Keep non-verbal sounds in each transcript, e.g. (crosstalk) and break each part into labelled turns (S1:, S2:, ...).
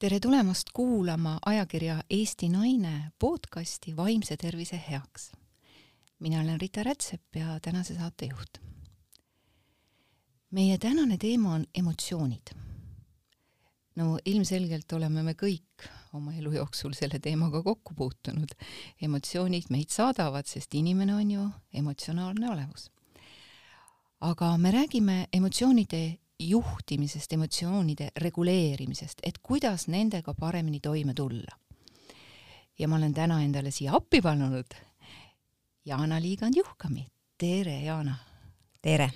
S1: tere tulemast kuulama ajakirja Eesti Naine podcasti Vaimse tervise heaks. mina olen Rita Rätsep ja tänase saate juht. meie tänane teema on emotsioonid. no ilmselgelt oleme me kõik oma elu jooksul selle teemaga kokku puutunud. emotsioonid meid saadavad, sest inimene on ju emotsionaalne olevus. aga me räägime emotsioonide juhtimisest, emotsioonide reguleerimisest, et kuidas nendega paremini toime tulla. ja ma olen täna endale siia appi pannud Jaana Liigand-Juhkami. tere, Jaana!
S2: tere!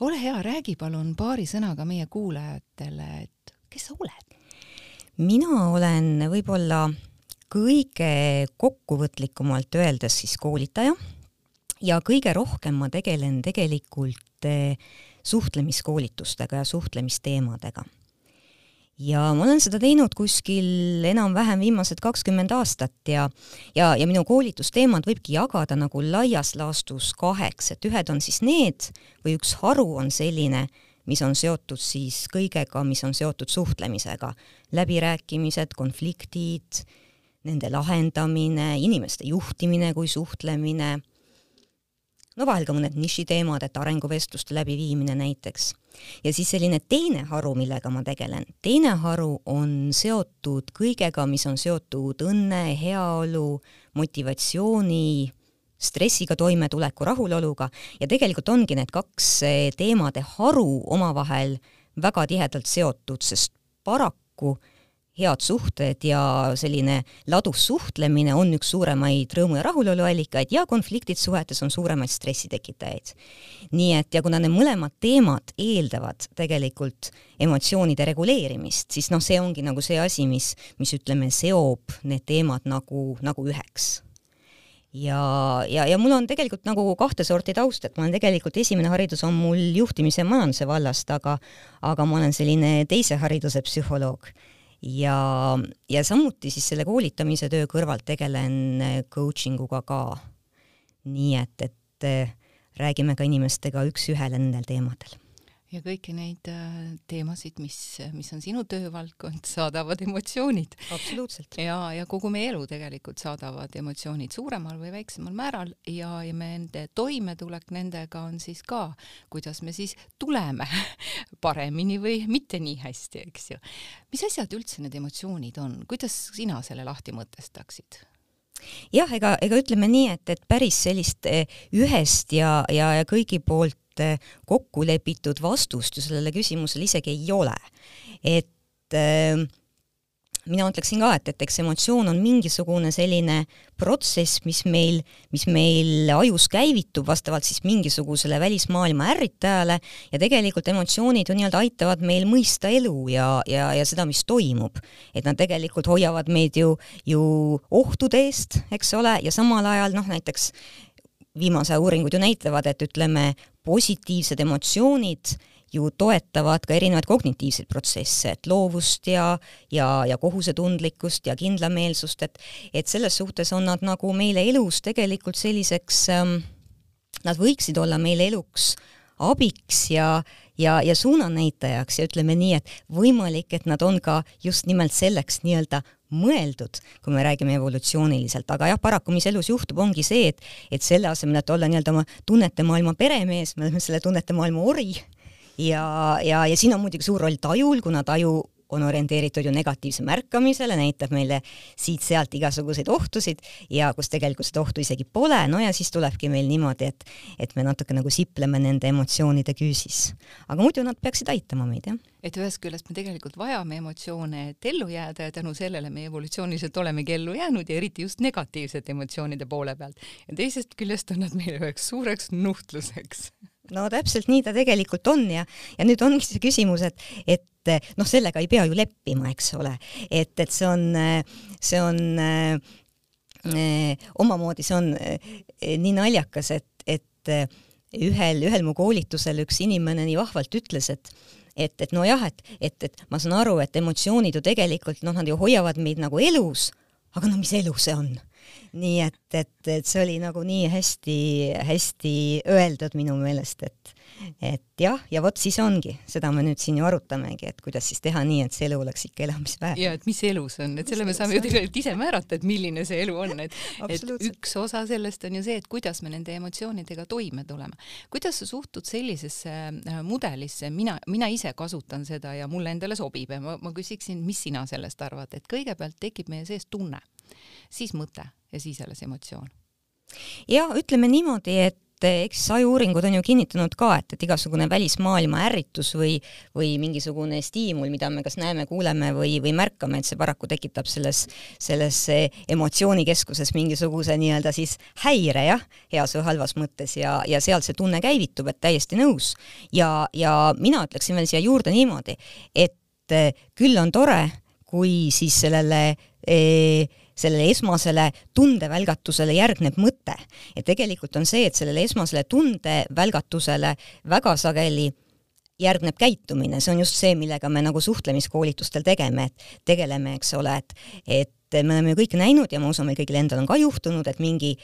S1: ole hea, räägi palun paari sõnaga meie kuulajatele, et kes sa oled?
S2: mina olen võib-olla kõige kokkuvõtlikumalt öeldes siis koolitaja ja kõige rohkem ma tegelen tegelikult eh, suhtlemiskoolitustega ja suhtlemisteemadega. ja ma olen seda teinud kuskil enam-vähem viimased kakskümmend aastat ja ja, ja minu koolitusteemad võibki jagada nagu laias laastus kaheks, et ühed on siis need või üks haru on selline, mis on seotud siis kõigega, mis on seotud suhtlemisega, läbirääkimised, konfliktid, nende lahendamine, inimeste juhtimine kui suhtlemine no vahel ka mõned nišiteemad, et arenguvestluste läbiviimine näiteks. ja siis selline teine haru, millega ma tegelen, teine haru on seotud kõigega, mis on seotud õnne, heaolu, motivatsiooni, stressiga toimetuleku, rahuloluga ja tegelikult ongi need kaks eh, teemade haru omavahel väga tihedalt seotud, sest paraku head suhted ja selline ladus suhtlemine on üks suuremaid rõõmu ja rahulolu allikaid ja konfliktid suhetes on suuremaid stressitekitajaid. nii et ja kuna need mõlemad teemad eeldavad tegelikult emotsioonide reguleerimist, siis noh, see ongi nagu see asi, mis, mis ütleme, seob need teemad nagu, nagu üheks ja, ja, ja mul on tegelikult nagu kahte sorti taust, et ma olen tegelikult, esimene haridus on mul juhtimise ja majanduse vallast, aga aga ma olen selline teise hariduse psühholoog ja, ja samuti siis selle koolitamise töö kõrvalt tegelen coaching uga ka. nii et, et äh, räägime ka inimestega üks-ühele nendel teemadel
S1: ja kõiki neid äh, teemasid, mis, mis on sinu töövaldkond, saadavad emotsioonid.
S2: absoluutselt.
S1: ja, ja kogu meie elu tegelikult saadavad emotsioonid suuremal või väiksemal määral ja, ja me nende toimetulek nendega on siis ka, kuidas me siis tuleme (laughs) paremini või mitte nii hästi, eks ju. mis asjad üldse need emotsioonid on, kuidas sina selle lahti mõtestaksid?
S2: jah, ega, ega ütleme nii, et, et päris sellist eh, ühest ja, ja, ja kõigi poolt Eh, kokku lepitud vastust ju sellele küsimusele isegi ei ole. et äh, mina ütleksin ka, et, et eks emotsioon on mingisugune selline protsess, mis meil, mis meil ajus käivitub vastavalt siis mingisugusele välismaailma ärritajale ja tegelikult emotsioonid ju nii-öelda aitavad meil mõista elu ja, ja, ja seda, mis toimub. et nad tegelikult hoiavad meid ju, ju ohtude eest, eks ole, ja samal ajal noh, näiteks viimase uuringud ju näitavad, et ütleme, positiivsed emotsioonid ju toetavad ka erinevaid kognitiivseid protsesse, et loovust ja, ja, ja kohusetundlikkust ja kindlameelsust, et et selles suhtes on nad nagu meile elus tegelikult selliseks ähm,, nad võiksid olla meile eluks abiks ja, ja, ja suunanäitajaks ja ütleme nii, et võimalik, et nad on ka just nimelt selleks nii-öelda mõeldud, kui me räägime evolutsiooniliselt, aga jah, paraku mis elus juhtub, ongi see, et et selle asemel, et olla nii-öelda oma tunnete maailma peremees, me oleme selle tunnete maailma ori. Ja, ja, ja siin on muidugi suur roll tajul, kuna taju on orienteeritud ju negatiivse märkamisele, näitab meile siit-sealt igasuguseid ohtusid ja kus tegelikult seda ohtu isegi pole, no ja siis tulebki meil niimoodi, et et me natuke nagu sipleme nende emotsioonide küüsis. aga muidu nad peaksid aitama meid, jah.
S1: et ühest küljest me tegelikult vajame emotsioone, et ellu jääda ja tänu sellele me evolutsiooniliselt olemegi ellu jäänud ja eriti just negatiivsete emotsioonide poole pealt. ja teisest küljest on nad meile üheks suureks nuhtluseks
S2: no täpselt nii ta tegelikult on ja, ja nüüd ongi see küsimus, et, et noh, sellega ei pea ju leppima, eks ole, et, et see on, see on eh, omamoodi, see on eh, nii naljakas, et, et ühel, ühel mu koolitusel üks inimene nii vahvalt ütles, et et, et nojah, et, et, et ma saan aru, et emotsioonid ju tegelikult noh, nad ju hoiavad meid nagu elus, aga no mis elu see on? Nii et, et, et see oli nagu nii hästi-hästi öeldud minu meelest, et et jah, ja vot siis ongi, seda me nüüd siin ju arutamegi, et kuidas siis teha nii, et see elu oleks ikka elamisväärne.
S1: ja et mis elu see on, et selle me saame ju tegelikult ise määrata, et milline see elu on, et et üks osa sellest on ju see, et kuidas me nende emotsioonidega toime tuleme. kuidas sa suhtud sellisesse äh, mudelisse, mina, mina ise kasutan seda ja mulle endale sobib. Ja ma, ma küsiksin, mis sina sellest arvad, et kõigepealt tekib meie sees tunne, siis mõte ja siis alles emotsioon
S2: ja ütleme niimoodi, et et eks ajuuuringud on ju kinnitanud ka, et, et igasugune välismaailma ärritus või, või mingisugune stiimul, mida me kas näeme, kuuleme või, või märkame, et see paraku tekitab selles, selles emotsioonikeskuses mingisuguse nii-öelda siis häire jah, heas või halvas mõttes ja, ja sealt see tunne käivitub, et täiesti nõus. ja, ja mina ütleksin veel siia juurde niimoodi, et küll on tore, kui siis sellele eh, sellele esmasele tundevälgatusele järgneb mõte. ja tegelikult on see, et sellele esmasele tundevälgatusele väga sageli järgneb käitumine, see on just see, millega me nagu suhtlemiskoolitustel tegeme, et tegeleme, eks ole, et et me oleme ju kõik näinud ja ma usun, meil kõigil endal on ka juhtunud, et mingi,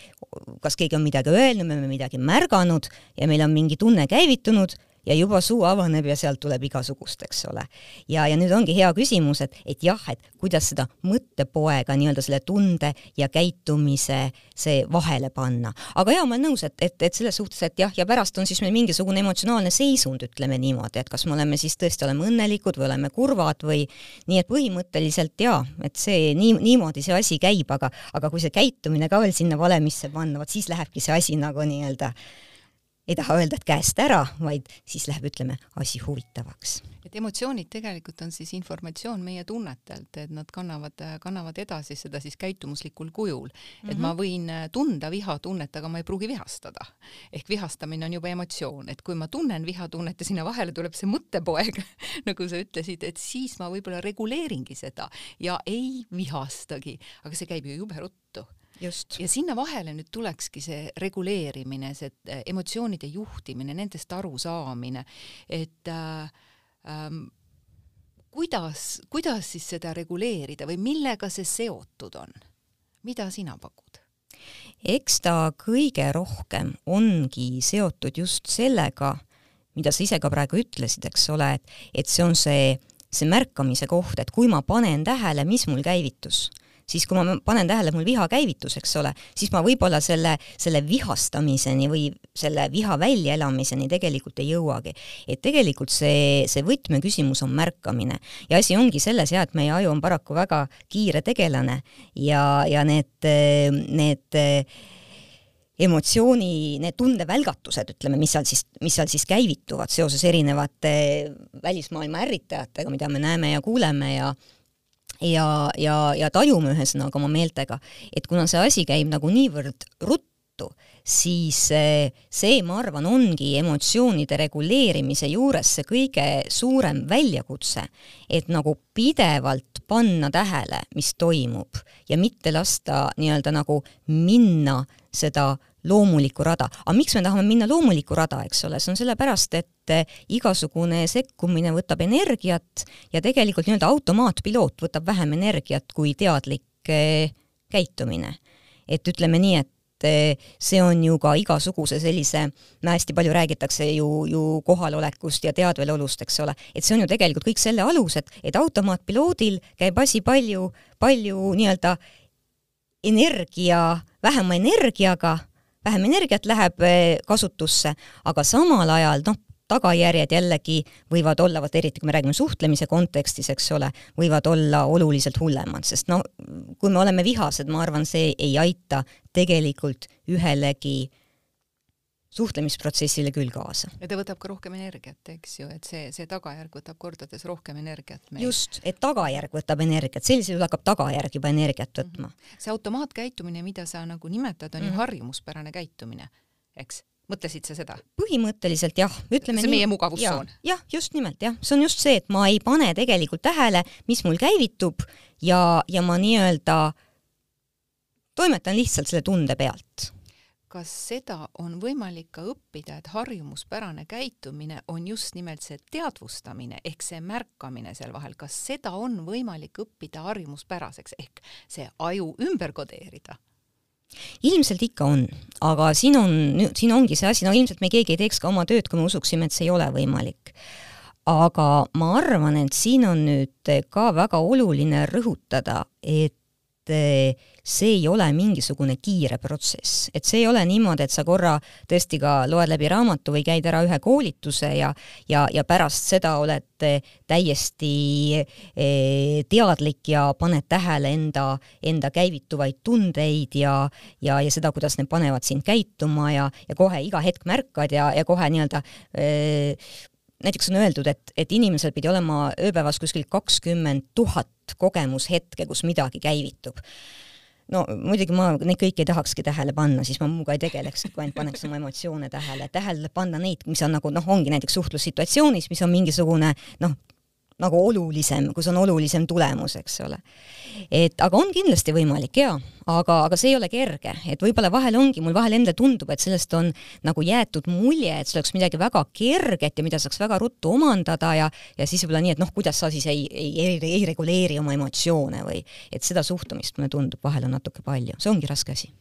S2: kas keegi on midagi öelnud, me oleme midagi märganud ja meil on mingi tunne käivitunud ja juba suu avaneb ja sealt tuleb igasugust, eks ole. ja, ja nüüd ongi hea küsimus, et, et jah, et kuidas seda mõttepoega nii-öelda selle tunde ja käitumise see vahele panna. aga jaa, ma olen nõus, et, et, et selles suhtes, et jah, ja pärast on siis meil mingisugune emotsionaalne seisund, ütleme niimoodi, et kas me oleme siis tõesti oleme õnnelikud või oleme kurvad või nii et põhimõtteliselt jaa, et see nii, niimoodi see asi käib, aga, aga kui see käitumine ka veel sinna valemisse panna, vot siis lähebki see asi nagu nii-öelda ei taha öelda, et käest ära, vaid siis läheb, ütleme, asi huvitavaks.
S1: et emotsioonid tegelikult on siis informatsioon meie tunnetelt, et nad kannavad, kannavad edasi seda siis käitumuslikul kujul. et mm -hmm. ma võin tunda vihatunnet, aga ma ei pruugi vihastada. ehk vihastamine on juba emotsioon, et kui ma tunnen vihatunnet ja sinna vahele tuleb see mõttepoeg (laughs) nagu sa ütlesid, et siis ma võib-olla reguleeringi seda ja ei vihastagi, aga see käib ju jube ruttu. Ja sinna vahele nüüd tulekski see reguleerimine, see äh, emotsioonide juhtimine, nendest arusaamine, et äh, ähm, kuidas, kuidas siis seda reguleerida või millega see seotud on? mida sina pakud?
S2: eks ta kõige rohkem ongi seotud just sellega, mida sa ise ka praegu ütlesid, eks ole, et, et see on see, see märkamise koht, et kui ma panen tähele, mis mul käivitus siis kui ma panen tähele, mul viha käivitus, eks ole, siis ma võib-olla selle, selle vihastamiseni või selle viha väljaelamiseni tegelikult ei jõuagi. et tegelikult see, see võtmeküsimus on märkamine ja asi ongi selles jah, et meie aju on paraku väga kiire tegelane ja, ja need, need emotsiooni, need tundevälgatused, ütleme, mis seal siis, mis seal siis käivituvad seoses erinevate välismaailma ärritajatega, mida me näeme ja kuuleme ja ja, ja, ja tajume ühesõnaga oma meeltega, et kuna see asi käib nagu niivõrd ruttu, siis see, ma arvan, ongi emotsioonide reguleerimise juures see kõige suurem väljakutse, et nagu pidevalt panna tähele, mis toimub ja mitte lasta nii-öelda nagu minna seda loomulikku rada. aga miks me tahame minna loomulikku rada, eks ole, see on sellepärast, et eh, igasugune sekkumine võtab energiat ja tegelikult nii-öelda automaatpiloot võtab vähem energiat kui teadlik eh, käitumine. et ütleme nii, et eh, see on ju ka igasuguse sellise, no hästi palju räägitakse ju, ju kohalolekust ja teadvelolust, eks ole, et see on ju tegelikult kõik selle alus, et, et automaatpiloodil käib asi palju, palju nii-öelda energia, vähema energiaga vähem energiat läheb eh, kasutusse, aga samal ajal noh, tagajärjed jällegi võivad olla, vot eriti kui me räägime suhtlemise kontekstis, eks ole, võivad olla oluliselt hullemad, sest no kui me oleme vihased, ma arvan, see ei aita tegelikult ühelegi suhtlemisprotsessile küll kaasa.
S1: ja ta võtab ka rohkem energiat, eks ju, et see, see tagajärg võtab kordades rohkem energiat meil.
S2: just, et tagajärg võtab energiat, sellisel juhul hakkab tagajärg juba energiat võtma mm.
S1: -hmm. see automaatkäitumine, mida sa nagu nimetad, on mm -hmm. ju mhm. harjumuspärane käitumine, eks? mõtlesid sa seda?
S2: põhimõtteliselt jah, ütleme
S1: see on meie mugavustsoon.
S2: jah, just nimelt jah, see on just see, et ma ei pane tegelikult tähele, mis mul käivitub ja, ja ma nii-öelda toimetan lihtsalt selle tunde pealt
S1: kas seda on võimalik ka õppida, et harjumuspärane käitumine on just nimelt see teadvustamine ehk see märkamine seal vahel, kas seda on võimalik õppida harjumuspäraseks ehk see aju ümber kodeerida?
S2: ilmselt ikka on, aga siin on, siin ongi see asi, no ilmselt me keegi ei teeks ka oma tööd, kui me usuksime, et see ei ole võimalik. aga ma arvan, et siin on nüüd ka väga oluline rõhutada, et see ei ole mingisugune kiire protsess, et see ei ole niimoodi, et sa korra tõesti ka loed läbi raamatu või käid ära ühe koolituse ja, ja, ja pärast seda oled täiesti eh, teadlik ja paned tähele enda, enda käivituvaid tundeid ja, ja, ja seda, kuidas need panevad sind käituma ja, ja kohe iga hetk märkad ja, ja kohe nii-öelda eh, näiteks on öeldud, et, et inimesel pidi olema ööpäevas kuskil kakskümmend tuhat kogemushetke, kus midagi käivitub no muidugi ma neid kõiki ei tahakski tähele panna, siis ma muuga ei tegelekski, kui ainult paneks oma emotsioone tähele. tähele panna neid, mis on nagu noh, ongi näiteks suhtlussituatsioonis, mis on mingisugune noh, nagu olulisem, kus on olulisem tulemus, eks ole. et aga on kindlasti võimalik jaa, aga, aga see ei ole kerge, et võib-olla vahel ongi, mul vahel endale tundub, et sellest on nagu jäetud mulje, et see oleks midagi väga kerget ja mida saaks väga ruttu omandada ja ja siis võib-olla nii, et noh, kuidas sa siis ei, ei, ei, ei reguleeri oma emotsioone või et seda suhtumist mulle tundub, vahel on natuke palju, see ongi raske asi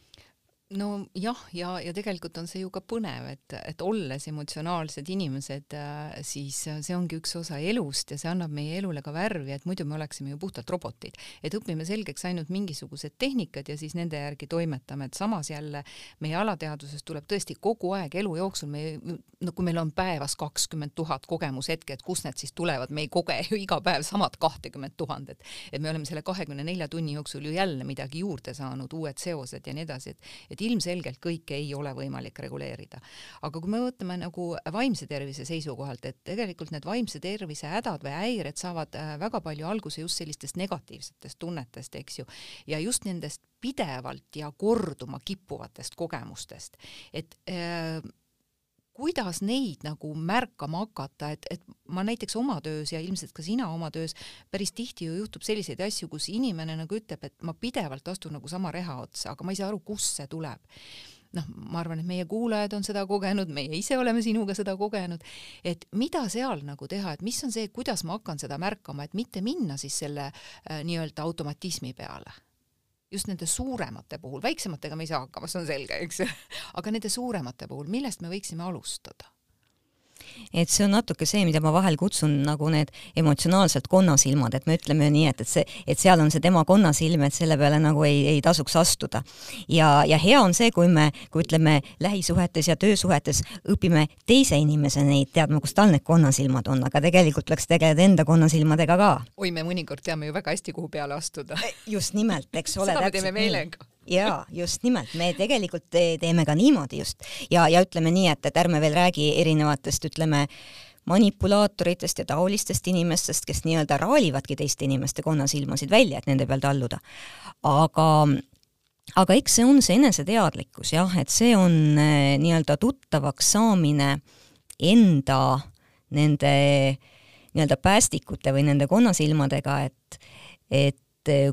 S1: nojah, ja, ja tegelikult on see ju ka põnev, et, et olles emotsionaalsed inimesed, äh, siis see ongi üks osa elust ja see annab meie elule ka värvi, et muidu me oleksime ju puhtalt robotid. et õpime selgeks ainult mingisugused tehnikad ja siis nende järgi toimetame, et samas jälle meie alateadvusest tuleb tõesti kogu aeg elu jooksul, me, no kui meil on päevas kakskümmend tuhat kogemushetke, et kust need siis tulevad, me ei koge ju iga päev samad kahtekümmet tuhandet. et me oleme selle kahekümne nelja tunni jooksul ju jälle midagi juurde saanud, uued seosed ja nii edasi, et, et et ilmselgelt kõike ei ole võimalik reguleerida. aga kui me mõtleme nagu vaimse tervise seisukohalt, et tegelikult need vaimse tervise hädad või häired saavad äh, väga palju alguse just sellistest negatiivsetest tunnetest, eks ju, ja just nendest pidevalt ja korduma kippuvatest kogemustest, et äh, kuidas neid nagu märkama hakata, et, et ma näiteks oma töös ja ilmselt ka sina oma töös päris tihti ju juhtub selliseid asju, kus inimene nagu ütleb, et ma pidevalt astun nagu sama reha otsa, aga ma ei saa aru, kust see tuleb. Noh, ma arvan, et meie kuulajad on seda kogenud, meie ise oleme sinuga seda kogenud, et mida seal nagu teha, et mis on see, kuidas ma hakkan seda märkama, et mitte minna siis selle äh, nii-öelda automatismi peale just nende suuremate puhul, väiksematega me ei saa hakkama, see on selge, eks ju, (laughs) aga nende suuremate puhul, millest me võiksime alustada?
S2: Et see on natuke see, mida ma vahel kutsun nagu need emotsionaalselt konnasilmad, et me ütleme nii, et, et see, et seal on see tema konnasilm, et selle peale nagu ei, ei tasuks astuda. ja, ja hea on see, kui me, kui ütleme, lähisuhetes ja töösuhetes õpime teise inimese neid teadma, kus tal need konnasilmad on, aga tegelikult tuleks tegeleda enda konnasilmadega ka.
S1: oi, me mõnikord teame ju väga hästi, kuhu peale astuda.
S2: just nimelt, eks ole. (laughs)
S1: seda me teeme meelega
S2: jaa, just nimelt, me tegelikult te teeme ka niimoodi just ja, ja ütleme nii, et, et ärme veel räägi erinevatest, ütleme, manipulaatoritest ja taolistest inimestest, kes nii-öelda raalivadki teiste inimeste konnasilmasid välja, et nende peal talluda. aga aga eks see on see eneseteadlikkus jah, et see on eh, nii-öelda tuttavaks saamine enda nende nii-öelda päästikute või nende konnasilmadega, et et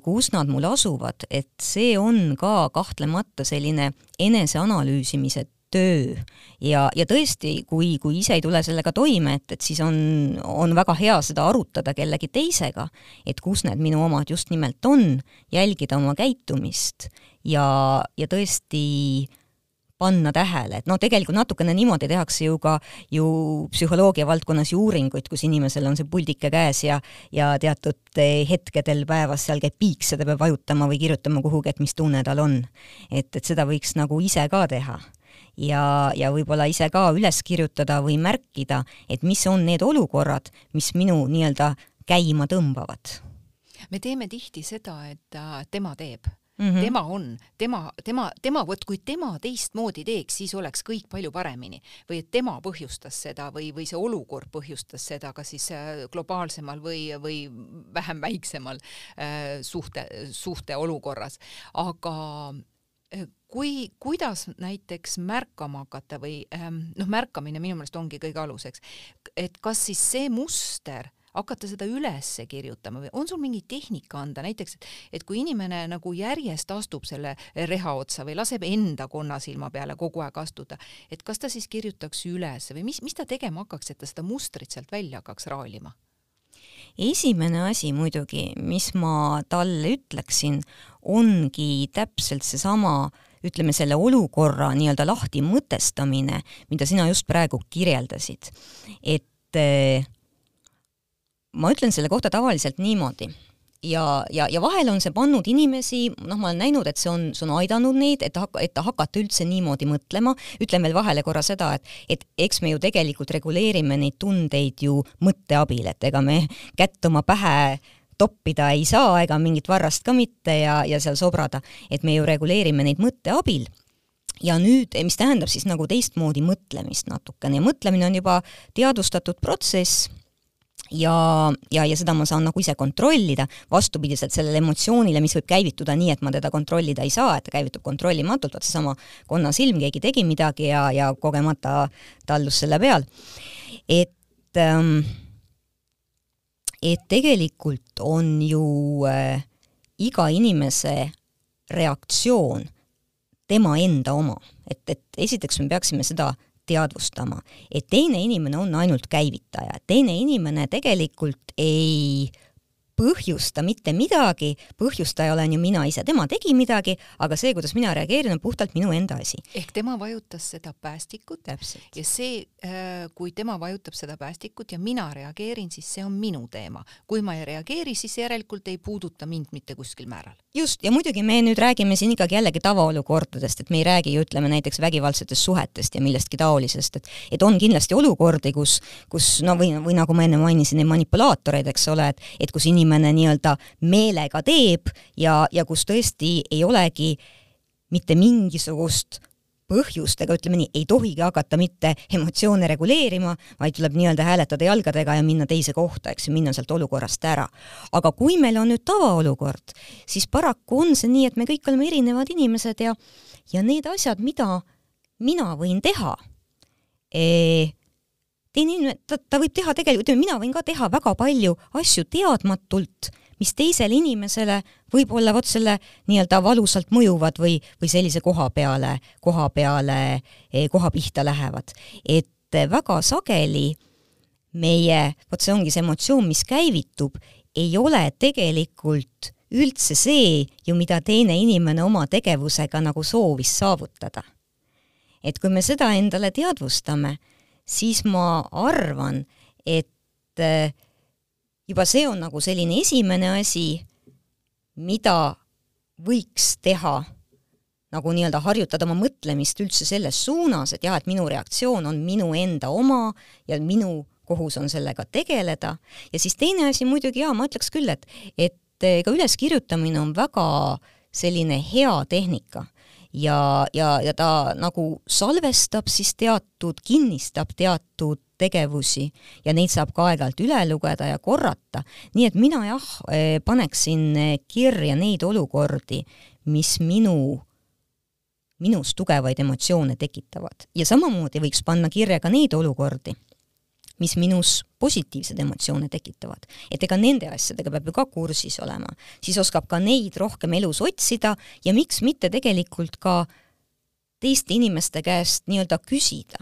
S2: kus nad mul asuvad, et see on ka kahtlemata selline eneseanalüüsimise töö. Ja, ja tõesti, kui, kui ise ei tule sellega toime, et, et siis on, on väga hea seda arutada kellegi teisega, et kus need minu omad just nimelt on, jälgida oma käitumist. Ja, ja tõesti äh, panna tähele, et noh, tegelikult natukene niimoodi tehakse ju ka ju psühholoogia valdkonnas ju uuringuid, kus inimesel on see puldike käes ja ja teatud eh, hetkedel päevas seal käib piiks ja ta peab vajutama või kirjutama kuhugi, et mis tunne tal on. et, et seda võiks nagu ise ka teha ja, ja võib-olla ise ka üles kirjutada või märkida, et mis on need olukorrad, mis minu nii-öelda käima tõmbavad.
S1: me teeme tihti seda, et äh, tema teeb Mm -hmm. tema on, tema, tema, tema, vot kui tema teistmoodi teeks, siis oleks kõik palju paremini. Või et tema põhjustas seda või, või see olukord põhjustas seda, kas siis äh, globaalsemal või, või vähem väiksemal äh, suhte, suhte olukorras, aga äh, kui, kuidas näiteks märkama hakata või ähm, noh, märkamine minu meelest ongi kõige aluseks, et kas siis see muster hakata seda üles kirjutama või on sul mingi tehnika anda, näiteks et, et kui inimene nagu järjest astub selle reha otsa või laseb enda konnasilma peale kogu aeg astuda, et kas ta siis kirjutaks üles või mis, mis ta tegema hakkaks, et ta seda mustrit sealt välja hakkaks raalima?
S2: esimene asi muidugi, mis ma talle ütleksin, ongi täpselt seesama ütleme, selle olukorra nii-öelda lahti mõtestamine, mida sina just praegu kirjeldasid, et eh, ma ütlen selle kohta tavaliselt niimoodi. Ja, ja, ja vahel on see pannud inimesi, noh, ma olen näinud, et see on, see on aidanud neid, et hak-, et hakata üldse niimoodi mõtlema, ütlen veel vahele korra seda, et et eks me ju tegelikult reguleerime neid tundeid ju mõtte abil, et ega me kätt oma pähe toppida ei saa ega mingit varrast ka mitte ja, ja seal sobrada, et me ju reguleerime neid mõtte abil. Ja nüüd, mis tähendab siis nagu teistmoodi mõtlemist natukene. Ja mõtlemine on juba teadvustatud protsess ja, ja, ja seda ma saan nagu ise kontrollida, vastupidiselt sellele emotsioonile, mis võib käivituda nii, et ma teda kontrollida ei saa, et ta käivitub kontrollimatult, vot seesama konnasilm, keegi tegi midagi ja, ja kogemata tallus selle peal. et ähm, et tegelikult on ju äh, iga inimese reaktsioon tema enda oma, et, et esiteks me peaksime seda teadvustama, et teine inimene on ainult käivitaja, teine inimene tegelikult ei põhjusta mitte midagi, põhjustaja olen ju mina ise, tema tegi midagi, aga see, kuidas mina reageerin, on puhtalt minu enda asi.
S1: ehk tema vajutas seda päästikut
S2: Täpselt.
S1: ja see, äh, kui tema vajutab seda päästikut ja mina reageerin, siis see on minu teema. kui ma ei reageeri, siis järelikult ei puuduta mind mitte kuskil määral.
S2: just, ja muidugi me nüüd räägime siin ikkagi jällegi tavaolukordadest, et me ei räägi ju ütleme näiteks vägivaldsetest suhetest ja millestki taolisest, et et on kindlasti olukordi, kus, kus no või, või nagu ma enne mainisin, neid manipulaatoreid, eks ole, et et kus inimene inimene nii-öelda meelega teeb ja, ja kus tõesti ei olegi mitte mingisugust põhjust, ega ütleme nii, ei tohigi hakata mitte emotsioone reguleerima, vaid tuleb nii-öelda hääletada jalgadega ja minna teise kohta, eks ju, minna sealt olukorrast ära. aga kui meil on nüüd tavaolukord, siis paraku on see nii, et me kõik oleme erinevad inimesed ja, ja need asjad, mida mina võin teha eh,, teine inimene, ta, ta võib teha tegelikult, ütleme, mina võin ka teha väga palju asju teadmatult, mis teisele inimesele võib-olla vot selle nii-öelda valusalt mõjuvad või, või sellise koha peale, koha peale, eh, koha pihta lähevad. et väga sageli meie, vot see ongi see emotsioon, mis käivitub, ei ole tegelikult üldse see ju, mida teine inimene oma tegevusega nagu soovis saavutada. et kui me seda endale teadvustame siis ma arvan, et äh, juba see on nagu selline esimene asi, mida võiks teha, nagu nii-öelda harjutada oma mõtlemist üldse selles suunas, et jah, et minu reaktsioon on minu enda oma ja minu kohus on sellega tegeleda, ja siis teine asi muidugi jaa, ma ütleks küll, et, et ega üleskirjutamine on väga selline hea tehnika ja, ja, ja ta nagu salvestab siis teatud, kinnistab teatud tegevusi ja neid saab ka aeg-ajalt üle lugeda ja korrata. nii et mina jah, eh, paneksin kirja neid olukordi, mis minu, minus tugevaid emotsioone tekitavad ja samamoodi võiks panna kirja ka neid olukordi mis minus positiivseid emotsioone tekitavad. et ega nende asjadega peab ju ka kursis olema, siis oskab ka neid rohkem elus otsida ja miks mitte tegelikult ka teiste inimeste käest nii-öelda küsida,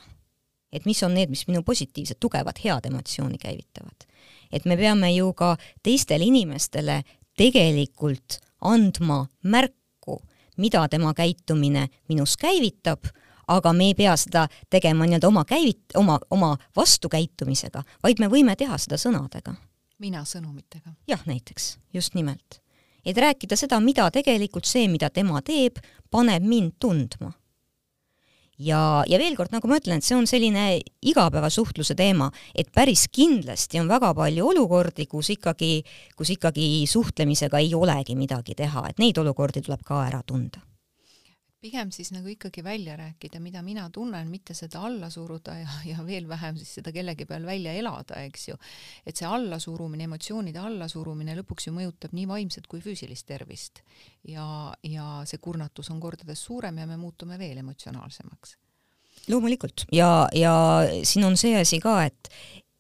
S2: et mis on need, mis minu positiivsed, tugevad, head emotsiooni käivitavad. et me peame ju ka teistele inimestele tegelikult andma märku, mida tema käitumine minus käivitab aga me ei pea seda tegema nii-öelda oma käivit-, oma, oma vastukäitumisega, vaid me võime teha seda sõnadega.
S1: mina sõnumitega.
S2: jah, näiteks, just nimelt. et rääkida seda, mida tegelikult see, mida tema teeb, paneb mind tundma ja, ja veel kord, nagu ma ütlen, et see on selline igapäevasuhtluse teema, et päris kindlasti on väga palju olukordi, kus ikkagi, kus ikkagi suhtlemisega ei olegi midagi teha, et neid olukordi tuleb ka ära tunda
S1: pigem siis nagu ikkagi välja rääkida, mida mina tunnen, mitte seda alla suruda ja, ja veel vähem siis seda kellegi peal välja elada, eks ju. et see allasurumine, emotsioonide allasurumine lõpuks ju mõjutab nii vaimset kui füüsilist tervist. ja, ja see kurnatus on kordades suurem ja me muutume veel emotsionaalsemaks.
S2: loomulikult ja, ja siin on see asi ka, et,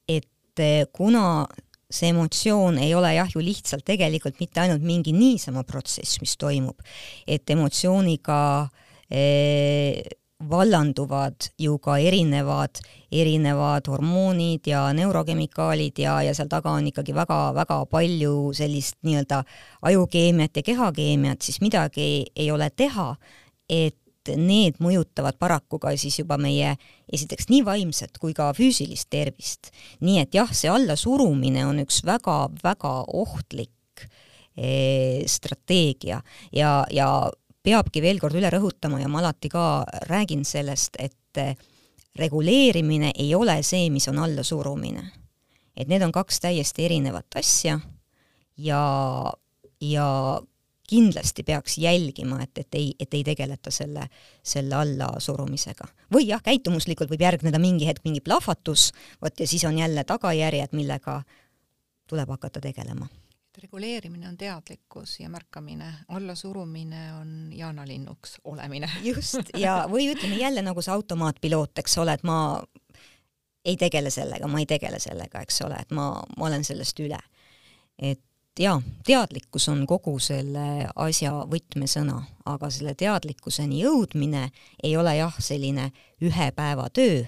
S2: et kuna see emotsioon ei ole jah ju lihtsalt tegelikult mitte ainult mingi niisama protsess, mis toimub, et emotsiooniga eh, vallanduvad ju ka erinevad, erinevad hormoonid ja neurokemikaalid ja, ja seal taga on ikkagi väga-väga palju sellist nii-öelda ajukeemiat ja kehakeemiat, siis midagi ei ole teha, et need mõjutavad paraku ka siis juba meie esiteks nii vaimset kui ka füüsilist tervist. nii et jah, see allasurumine on üks väga-väga ohtlik eh, strateegia ja, ja peabki veel kord üle rõhutama ja ma alati ka räägin sellest, et eh, reguleerimine ei ole see, mis on allasurumine. et need on kaks täiesti erinevat asja ja, ja kindlasti peaks jälgima, et, et ei, et ei tegeleta selle, selle allasurumisega. või jah, käitumuslikult võib järgneda mingi hetk mingi plahvatus, vot ja siis on jälle tagajärjed, millega tuleb hakata tegelema.
S1: reguleerimine on teadlikkus ja märkamine, allasurumine on jaanalinnuks olemine. (laughs)
S2: just, ja või ütleme jälle nagu see automaatpiloot, eks ole, et ma ei tegele sellega, ma ei tegele sellega, eks ole, et ma, ma olen sellest üle. et jaa, teadlikkus on kogu selle asja võtmesõna, aga selle teadlikkuseni jõudmine ei ole jah, selline ühe päeva töö.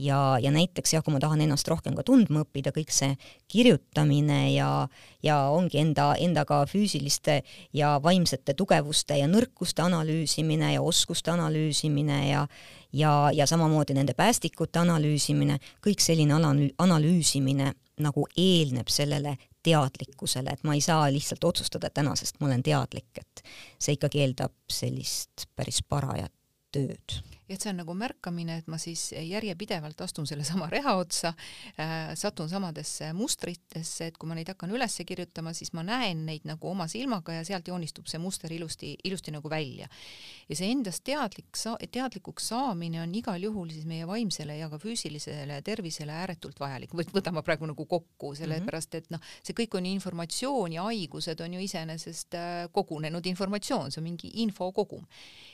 S2: Ja, ja näiteks jah, kui ma tahan ennast rohkem ka tundma õppida, kõik see kirjutamine ja, ja ongi enda, endaga füüsiliste ja vaimsete tugevuste ja nõrkuste analüüsimine ja oskuste analüüsimine ja ja, ja samamoodi nende päästikute analüüsimine, kõik selline analüü-, analüüsimine nagu eelneb sellele teadlikkusele, et ma ei saa lihtsalt otsustada, tänasest ma olen teadlik, et see ikkagi eeldab sellist päris parajat tööd
S1: ja et see on nagu märkamine, et ma siis järjepidevalt astun sellesama reha otsa äh,, satun samadesse mustritesse, et kui ma neid hakkan üles kirjutama, siis ma näen neid nagu oma silmaga ja sealt joonistub see muster ilusti, ilusti nagu välja. ja see endast teadlik sa-, teadlikuks saamine on igal juhul siis meie vaimsele ja ka füüsilisele tervisele ääretult vajalik, võtan ma praegu nagu kokku, sellepärast et noh, see kõik on informatsioon ja haigused on ju iseenesest äh, kogunenud informatsioon, see on mingi infokogum.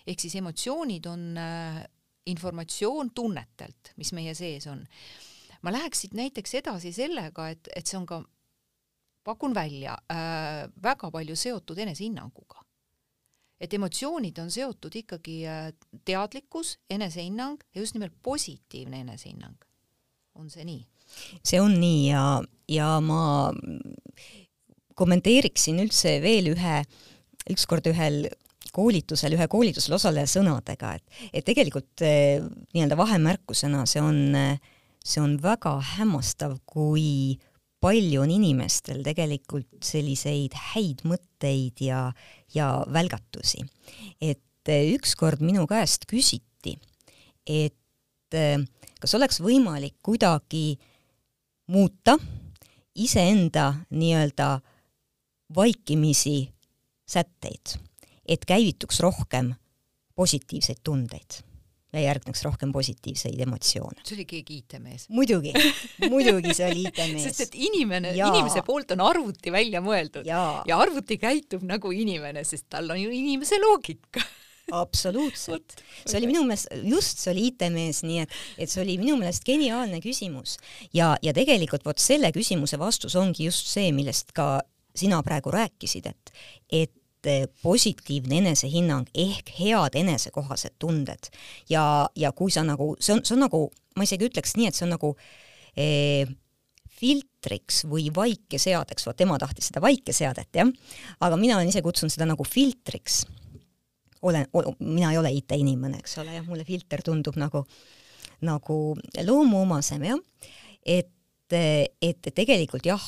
S1: ehk siis emotsioonid on äh, informatsioon tunnetelt, mis meie sees on. ma läheks siit näiteks edasi sellega, et, et see on ka, pakun välja äh,, väga palju seotud enesehinnanguga. et emotsioonid on seotud ikkagi äh, teadlikkus, enesehinnang ja just nimelt positiivne enesehinnang. on see nii?
S2: see on nii ja, ja ma kommenteeriksin üldse veel ühe, ükskord ühel koolitusel, ühe koolitusel osaleja sõnadega, et, et tegelikult eh, nii-öelda vahemärkusena see on, see on väga hämmastav, kui palju on inimestel tegelikult selliseid häid mõtteid ja, ja välgatusi. et eh, ükskord minu käest küsiti, et eh, kas oleks võimalik kuidagi muuta iseenda nii-öelda vaikimisi sätteid et käivituks rohkem positiivseid tundeid ja järgneks rohkem positiivseid emotsioone.
S1: see oli keegi IT-mees?
S2: muidugi, muidugi see oli IT-mees.
S1: sest et inimene, inimese poolt on arvuti välja mõeldud ja. ja arvuti käitub nagu inimene, sest tal on ju inimese loogika
S2: absoluutselt. see oli minu meelest, just see oli IT-mees, nii et, et see oli minu meelest geniaalne küsimus ja, ja tegelikult vot selle küsimuse vastus ongi just see, millest ka sina praegu rääkisid, et, et positiivne enesehinnang ehk head enesekohased tunded. Ja, ja kui sa nagu, see on, see on nagu, ma isegi ütleks nii, et see on nagu eh, filtriks või vaikeseadeks, vot tema tahtis seda vaikeseadet, jah, aga mina olen ise kutsunud seda nagu filtriks. olen, mina ei ole IT-inimene, eks ole, jah, mulle filter tundub nagu, nagu loomuomasem, jah, et, et tegelikult jah,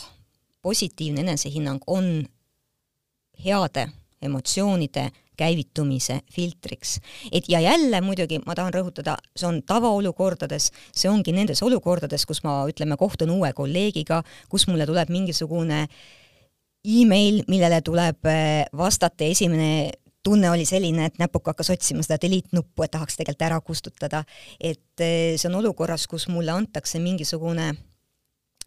S2: positiivne enesehinnang on heade emotsioonide käivitumise filtriks. et ja jälle muidugi ma tahan rõhutada, see on tavaolukordades, see ongi nendes olukordades, kus ma ütleme, kohtun uue kolleegiga, kus mulle tuleb mingisugune email, millele tuleb eh, vastata ja esimene tunne oli selline, et näpuga hakkas otsima seda delete nuppu, et tahaks tegelikult ära kustutada. et eh, see on olukorras, kus mulle antakse mingisugune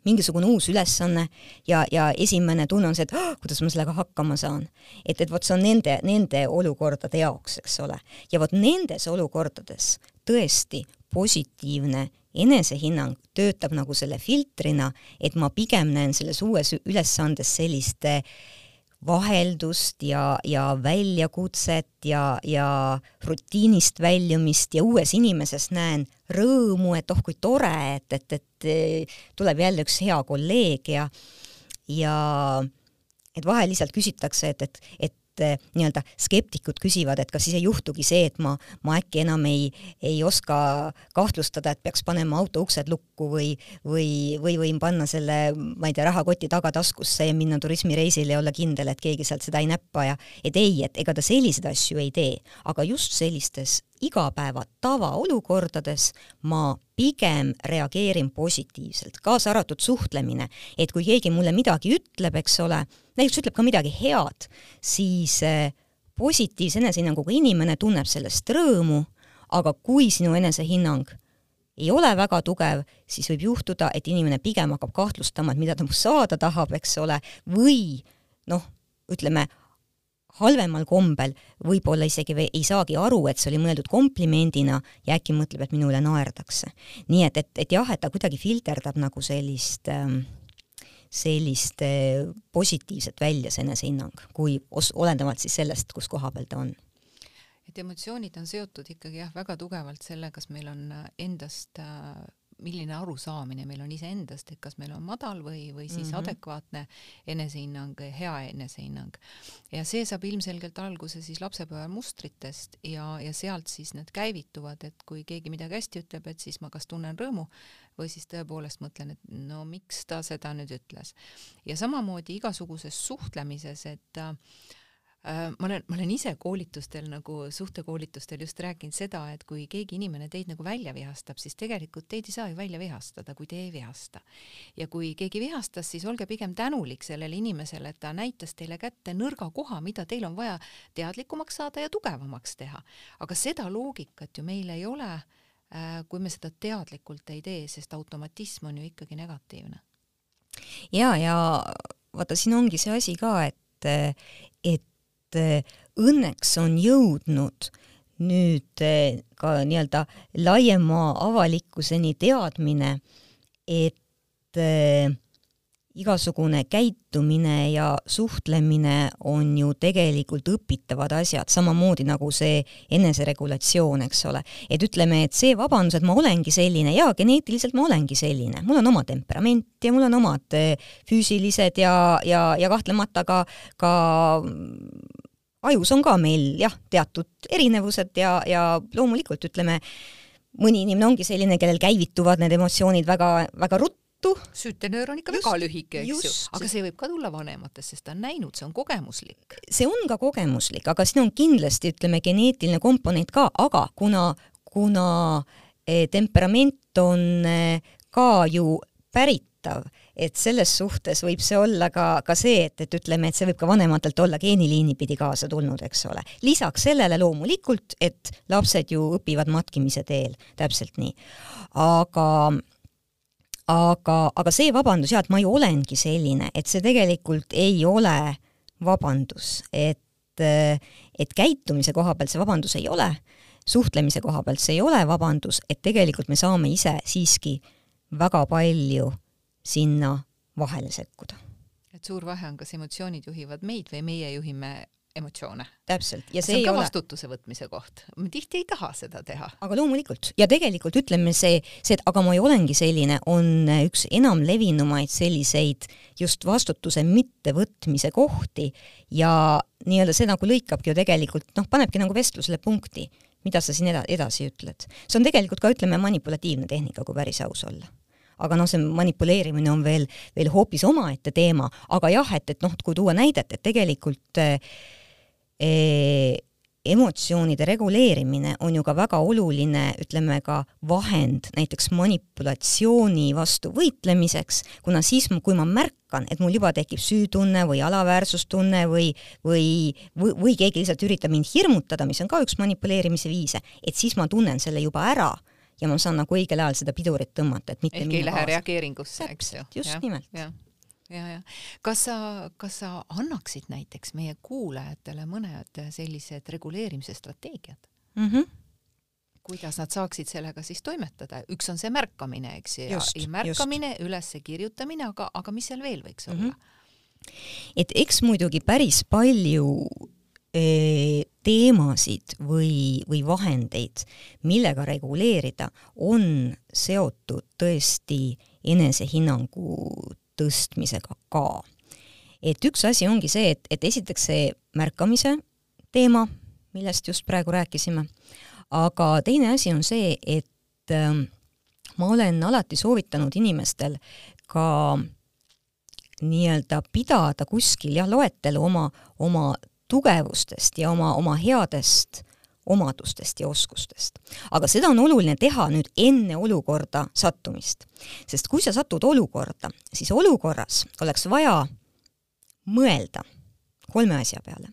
S2: mingisugune uus ülesanne ja, ja esimene tunne on see, et oh, kuidas ma sellega hakkama saan. et, et vot see on nende, nende olukordade jaoks, eks ole. ja vot nendes olukordades tõesti positiivne enesehinnang töötab nagu selle filtrina, et ma pigem näen selles uues ülesandes sellist äh, vaheldust ja, ja väljakutset ja, ja rutiinist väljumist ja uues inimeses näen rõõmu, et oh kui tore, et, et, et tuleb jälle üks hea kolleeg ja, ja et vahel lihtsalt küsitakse, et, et, et eh, nii-öelda skeptikud küsivad, et kas siis ei juhtugi see, et ma, ma äkki enam ei, ei oska kahtlustada, et peaks panema auto uksed lukku või, või, või võin panna selle, ma ei tea, rahakoti tagataskusse ja minna turismireisile ja olla kindel, et keegi sealt seda ei näppa ja et ei, et ega ta selliseid asju ei tee, aga just sellistes igapäeva tavaolukordades ma pigem reageerin positiivselt, kaasa arvatud suhtlemine, et kui keegi mulle midagi ütleb, eks ole, näiteks ütleb ka midagi head, siis eh, positiivse enesehinnanguga inimene tunneb sellest rõõmu, aga kui sinu enesehinnang ei ole väga tugev, siis võib juhtuda, et inimene pigem hakkab kahtlustama, et mida ta saada tahab, eks ole, või noh, ütleme, halvemal kombel võib-olla isegi ei saagi aru, et see oli mõeldud komplimendina ja äkki mõtleb, et minu üle naerdakse. nii et, et, et jah, et ta kuidagi filterdab nagu sellist ähm, sellist äh, positiivset välja, see enesehinnang, kui os-, olenevalt siis sellest, kus koha peal ta on
S1: et emotsioonid on seotud ikkagi jah, väga tugevalt selle, kas meil on endast äh, milline arusaamine meil on iseendast, et kas meil on madal või, või siis mm -hmm. adekvaatne enesehinnang, hea enesehinnang. ja see saab ilmselgelt alguse siis lapsepõlve mustritest ja, ja sealt siis need käivituvad, et kui keegi midagi hästi ütleb, et siis ma kas tunnen rõõmu või siis tõepoolest mõtlen, et no miks ta seda nüüd ütles. ja samamoodi igasuguses suhtlemises, et äh, ma olen, ma olen ise koolitustel nagu suhtekoolitustel just rääkinud seda, et kui keegi inimene teid nagu välja vihastab, siis tegelikult teid ei saa ju välja vihastada, kui te ei vihasta. ja kui keegi vihastas, siis olge pigem tänulik sellele inimesele, et ta näitas teile kätte nõrga koha, mida teil on vaja teadlikumaks saada ja tugevamaks teha. aga seda loogikat ju meil ei ole, äh, kui me seda teadlikult ei tee, sest automatism on ju ikkagi negatiivne.
S2: ja, ja vaata, siin ongi see asi ka, et, et et eh, õnneks on jõudnud nüüd eh, ka nii-öelda laiema avalikkuseni teadmine, et äh, igasugune käitumine ja suhtlemine on ju tegelikult õpitavad asjad, samamoodi nagu see eneseregulatsioon, eks ole. et ütleme, et see vabandus, et ma olengi selline, jaa, geneetiliselt ma olengi selline, mul on oma temperament ja mul on omad eh, füüsilised ja, ja, ja kahtlemata ka, ka ajus on ka meil jah, teatud erinevused ja, ja loomulikult ütleme, mõni inimene ongi selline, kellel käivituvad need emotsioonid väga, väga ruttu, juttu.
S1: süütenöör on ikka just, väga lühike, eks ju, aga see võib ka tulla vanematest, sest ta on näinud, see on kogemuslik.
S2: see on ka kogemuslik, aga siin on kindlasti, ütleme, geneetiline komponent ka, aga kuna, kuna eh, temperament on eh, ka ju päritav, et selles suhtes võib see olla ka, ka see, et, et ütleme, et see võib ka vanematelt olla geeniliini pidi kaasa tulnud, eks ole. lisaks sellele loomulikult, et lapsed ju õpivad matkimise teel, täpselt nii. aga aga, aga see vabandus, jaa, et ma ju olengi selline, et see tegelikult ei ole vabandus, et, et käitumise koha pealt see vabandus ei ole, suhtlemise koha pealt see ei ole vabandus, et tegelikult me saame ise siiski väga palju sinna vahele sekkuda.
S1: et suur vahe on, kas emotsioonid juhivad meid või meie juhime emotsioone.
S2: täpselt.
S1: ja see, see on ka ole... vastutuse võtmise koht. me tihti ei taha seda teha.
S2: aga loomulikult ja tegelikult ütleme see, see, et aga ma ei olengi selline, on üks enamlevinumaid selliseid just vastutuse mittevõtmise kohti ja nii-öelda see nagu lõikabki ju tegelikult noh, panebki nagu vestlusele punkti, mida sa siin eda-, edasi ütled. see on tegelikult ka ütleme manipulatiivne tehnika, kui päris aus olla aga noh, see manipuleerimine on veel, veel hoopis omaette teema, aga jah, et, et noh, kui tuua näidet, et tegelikult äh, emotsioonide reguleerimine on ju ka väga oluline, ütleme ka vahend näiteks manipulatsiooni vastu võitlemiseks, kuna siis, kui ma märkan, et mul juba tekib süütunne või alaväärsustunne või, või, või, või keegi lihtsalt üritab mind hirmutada, mis on ka üks manipuleerimise viise, et siis ma tunnen selle juba ära ja ma saan nagu õigel ajal seda pidurit tõmmata, et mitte
S1: ehk ei lähe reageeringusse, eks ju.
S2: just ja, nimelt.
S1: ja, ja kas sa, kas sa annaksid näiteks meie kuulajatele mõned sellised reguleerimise strateegiad mm? -hmm kuidas nad saaksid sellega siis toimetada, üks on see märkamine, eks ju, ja, ja märkamine, üles kirjutamine, aga, aga mis seal veel võiks olla mm? -hmm.
S2: et eks muidugi päris palju e, teemasid või, või vahendeid, millega reguleerida, on seotud tõesti enesehinnangu tõstmisega ka. et üks asi ongi see, et, et esiteks see märkamise teema, millest just praegu rääkisime, aga teine asi on see, et äh, ma olen alati soovitanud inimestel ka nii-öelda pidada kuskil jah, loetelu oma, oma tugevustest ja oma, oma headest omadustest ja oskustest. aga seda on oluline teha nüüd enne olukorda sattumist. sest kui sa satud olukorda, siis olukorras oleks vaja mõelda kolme asja peale.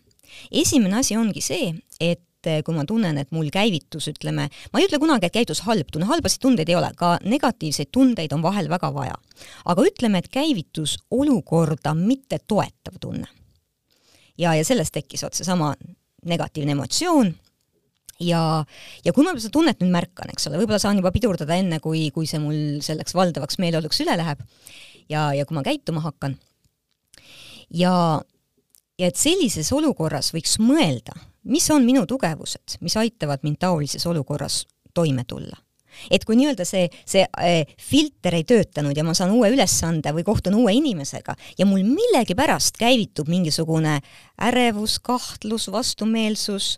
S2: esimene asi ongi see, et kui ma tunnen, et mul käivitus, ütleme, ma ei ütle kunagi, et käivitus halb tunne, halbasid tundeid ei ole, ka negatiivseid tundeid on vahel väga vaja. aga ütleme, et käivitus olukorda mitte toetav tunne. ja, ja sellest tekkis vot seesama negatiivne emotsioon ja, ja kui ma seda tunnet nüüd märkan, eks ole, võib-olla saan juba pidurdada enne, kui, kui see mul selleks valdavaks meeleoluks üle läheb ja, ja kui ma käituma hakkan. ja, ja et sellises olukorras võiks mõelda, mis on minu tugevused, mis aitavad mind taolises olukorras toime tulla et kui nii-öelda see, see äh, filter ei töötanud ja ma saan uue ülesande või kohtun uue inimesega ja mul millegipärast käivitub mingisugune ärevus, kahtlus, vastumeelsus,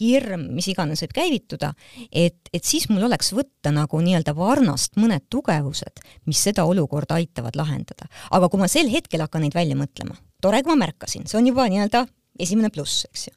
S2: hirm, mis iganes võib käivituda, et, et siis mul oleks võtta nagu nii-öelda varnast mõned tugevused, mis seda olukorda aitavad lahendada. aga kui ma sel hetkel hakkan neid välja mõtlema, tore, kui ma märkasin, see on juba nii-öelda esimene pluss, eks ju.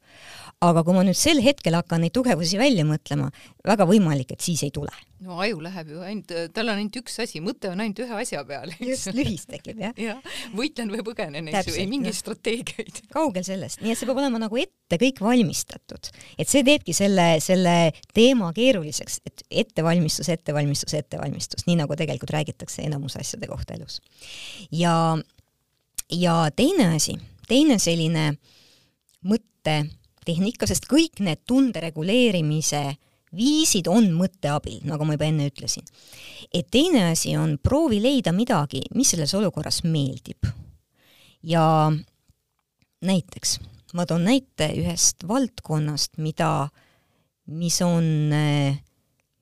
S2: Aga kui ma nüüd sel hetkel hakkan neid tugevusi välja mõtlema, väga võimalik, et siis ei tule
S1: no aju läheb ju ainult, tal on ainult üks asi, mõte on ainult ühe asja peal.
S2: just, lühis tekib jah. (laughs)
S1: jah, võitlen või põgenen, eks ju, ei mingeid no. strateegiaid. (laughs)
S2: kaugel sellest, nii et see peab olema nagu ette kõik valmistatud. et see teebki selle, selle teema keeruliseks, et ettevalmistus, ettevalmistus, ettevalmistus, nii nagu tegelikult räägitakse enamus asjade kohta elus. ja, ja teine asi, teine selline mõttetehnika, sest kõik need tunde reguleerimise viisid on mõtte abil, nagu ma juba enne ütlesin. et teine asi on proovi leida midagi, mis selles olukorras meeldib. ja näiteks, ma toon näite ühest valdkonnast, mida, mis on äh,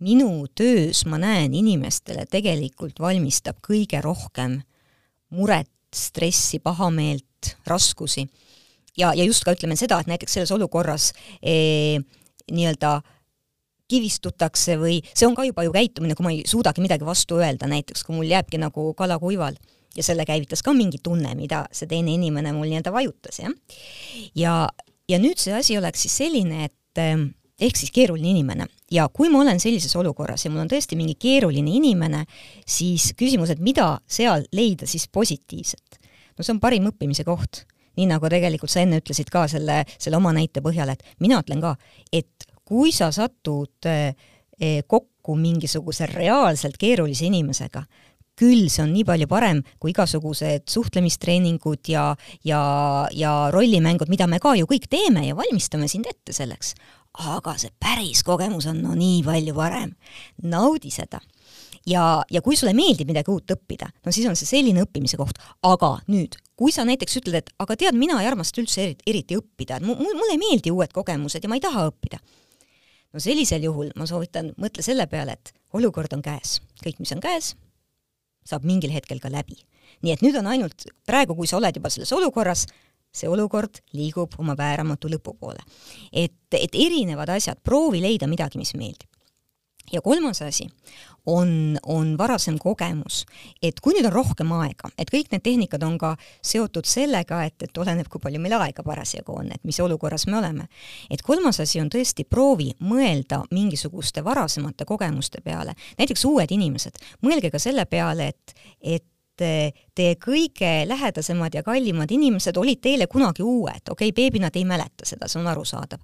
S2: minu töös, ma näen inimestele tegelikult valmistab kõige rohkem muret, stressi, pahameelt, raskusi. Ja, ja just ka ütleme seda, et näiteks selles olukorras eh, nii-öelda kivistutakse või see on ka juba ju käitumine, kui ma ei suudagi midagi vastu öelda, näiteks kui mul jääbki nagu kala kuival ja selle käivitas ka mingi tunne, mida see teine inimene mul nii-öelda vajutas, jah. ja, ja nüüd see asi oleks siis selline, et ehm, ehk siis keeruline inimene ja kui ma olen sellises olukorras ja mul on tõesti mingi keeruline inimene, siis küsimus, et mida seal leida siis positiivset. no see on parim õppimise koht nii nagu tegelikult sa enne ütlesid ka selle, selle oma näite põhjal, et mina ütlen ka, et kui sa satud eh, kokku mingisuguse reaalselt keerulise inimesega, küll see on nii palju parem kui igasugused suhtlemistreeningud ja, ja, ja rollimängud, mida me ka ju kõik teeme ja valmistame sind ette selleks. aga see päris kogemus on no nii palju parem. naudi seda ja, ja kui sulle meeldib midagi uut õppida, no siis on see selline õppimise koht, aga nüüd, kui sa näiteks ütled, et aga tead, mina ei armasta üldse eriti, eriti õppida, et mulle ei meeldi uued kogemused ja ma ei taha õppida. No sellisel juhul ma soovitan, mõtle selle peale, et olukord on käes, kõik, mis on käes, saab mingil hetkel ka läbi. nii et nüüd on ainult, praegu, kui sa oled juba selles olukorras, see olukord liigub oma vääramatu lõpu poole. et, et erinevad asjad, proovi leida midagi, mis meeldib ja kolmas asi on, on varasem kogemus, et kui nüüd on rohkem aega, et kõik need tehnikad on ka seotud sellega, et, et oleneb, kui palju meil aega parasjagu on, et mis olukorras me oleme. et kolmas asi on tõesti proovi mõelda mingisuguste varasemate kogemuste peale, näiteks uued inimesed, mõelge ka selle peale, et, et teie kõige lähedasemad ja kallimad inimesed olid teile kunagi uued, okei okay,, beebina te ei mäleta seda, see on arusaadav.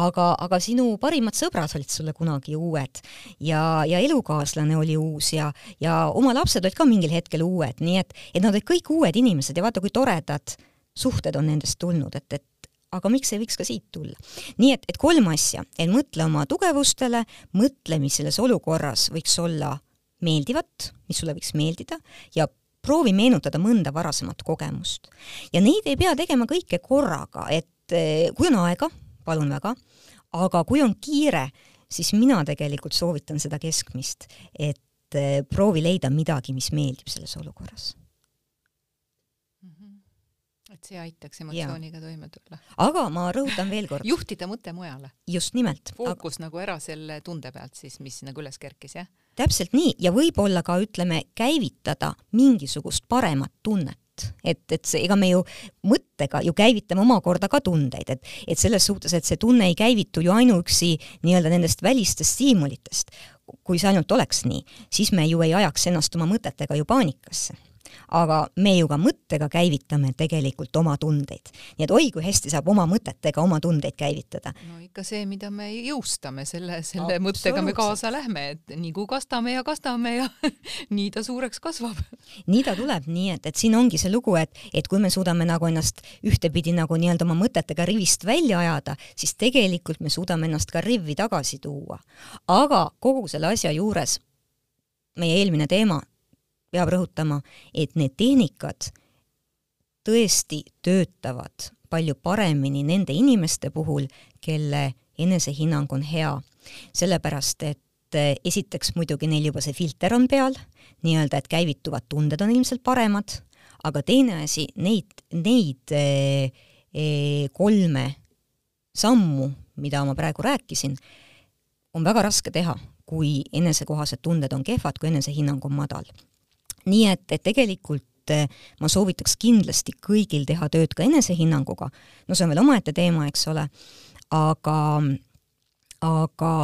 S2: aga, aga sinu parimad sõbrad olid sulle kunagi uued ja, ja elukaaslane oli uus ja, ja oma lapsed olid ka mingil hetkel uued, nii et, et nad olid kõik uued inimesed ja vaata, kui toredad suhted on nendest tulnud, et, et aga miks ei võiks ka siit tulla? nii et, et kolm asja, et mõtle oma tugevustele, mõtle, mis selles olukorras võiks olla meeldivat, mis sulle võiks meeldida ja proovi meenutada mõnda varasemat kogemust. ja neid ei pea tegema kõike korraga, et eh, kui on aega, palun väga, aga kui on kiire, siis mina tegelikult soovitan seda keskmist, et eh, proovi leida midagi, mis meeldib selles olukorras
S1: et see aitaks emotsiooniga ja. toime tulla.
S2: aga ma rõhutan veel kord. (laughs)
S1: juhtida mõte mujale.
S2: just nimelt.
S1: fookus aga... nagu ära selle tunde pealt siis, mis nagu üles kerkis, jah?
S2: Täpselt nii. Ja võib-olla ka ütleme, käivitada mingisugust paremat tunnet. Et, et see, ega me ju mõttega ju käivitame omakorda ka tundeid, et, et selles suhtes, et see tunne ei käivitu ju ainuüksi nii-öelda nendest välistest stiimulitest. kui see ainult oleks nii, siis me ju ei ajaks ennast oma mõtetega ju paanikasse aga me ju ka mõttega käivitame tegelikult oma tundeid. nii et oi kui hästi saab oma mõtetega oma tundeid käivitada.
S1: no ikka see, mida me jõustame, selle, selle mõttega me kaasa lähme, et nii kui kastame ja kastame ja (laughs) nii ta suureks kasvab.
S2: nii ta tuleb, nii et, et siin ongi see lugu, et, et kui me suudame nagu ennast ühtepidi nagu nii-öelda oma mõtetega rivist välja ajada, siis tegelikult me suudame ennast ka rivvi tagasi tuua. aga kogu selle asja juures meie eelmine teema, peab rõhutama, et need tehnikad tõesti töötavad palju paremini nende inimeste puhul, kelle enesehinnang on hea. sellepärast, et eh, esiteks muidugi neil juba see filter on peal, nii-öelda, et käivituvad tunded on ilmselt paremad, aga teine asi, neid, neid eh, eh, kolme sammu, mida ma praegu rääkisin, on väga raske teha, kui enesekohased tunded on kehvad, kui enesehinnang on madal nii et, et tegelikult eh, ma soovitaks kindlasti kõigil teha tööd ka enesehinnanguga, no see on veel omaette teema, eks ole, aga, aga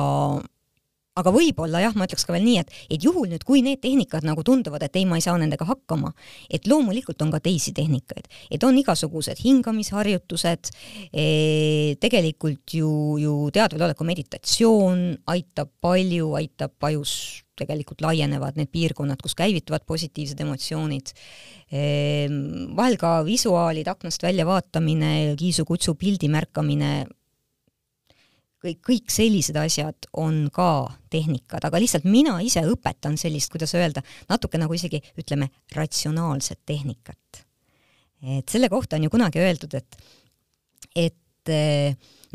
S2: aga võib-olla jah, ma ütleks ka veel nii, et, et juhul nüüd, kui need tehnikad nagu tunduvad, et ei, ma ei saa nendega hakkama, et loomulikult on ka teisi tehnikaid, et on igasugused hingamisharjutused e,, tegelikult ju, ju teadveloleku meditatsioon aitab palju, aitab ajus tegelikult laienevad need piirkonnad, kus käivituvad positiivsed emotsioonid e,. vahel ka visuaalid, aknast välja vaatamine, kiisu-kutsu pildi märkamine kõik, kõik sellised asjad on ka tehnikad, aga lihtsalt mina ise õpetan sellist, kuidas öelda, natuke nagu isegi ütleme, ratsionaalset tehnikat. et selle kohta on ju kunagi öeldud, et, et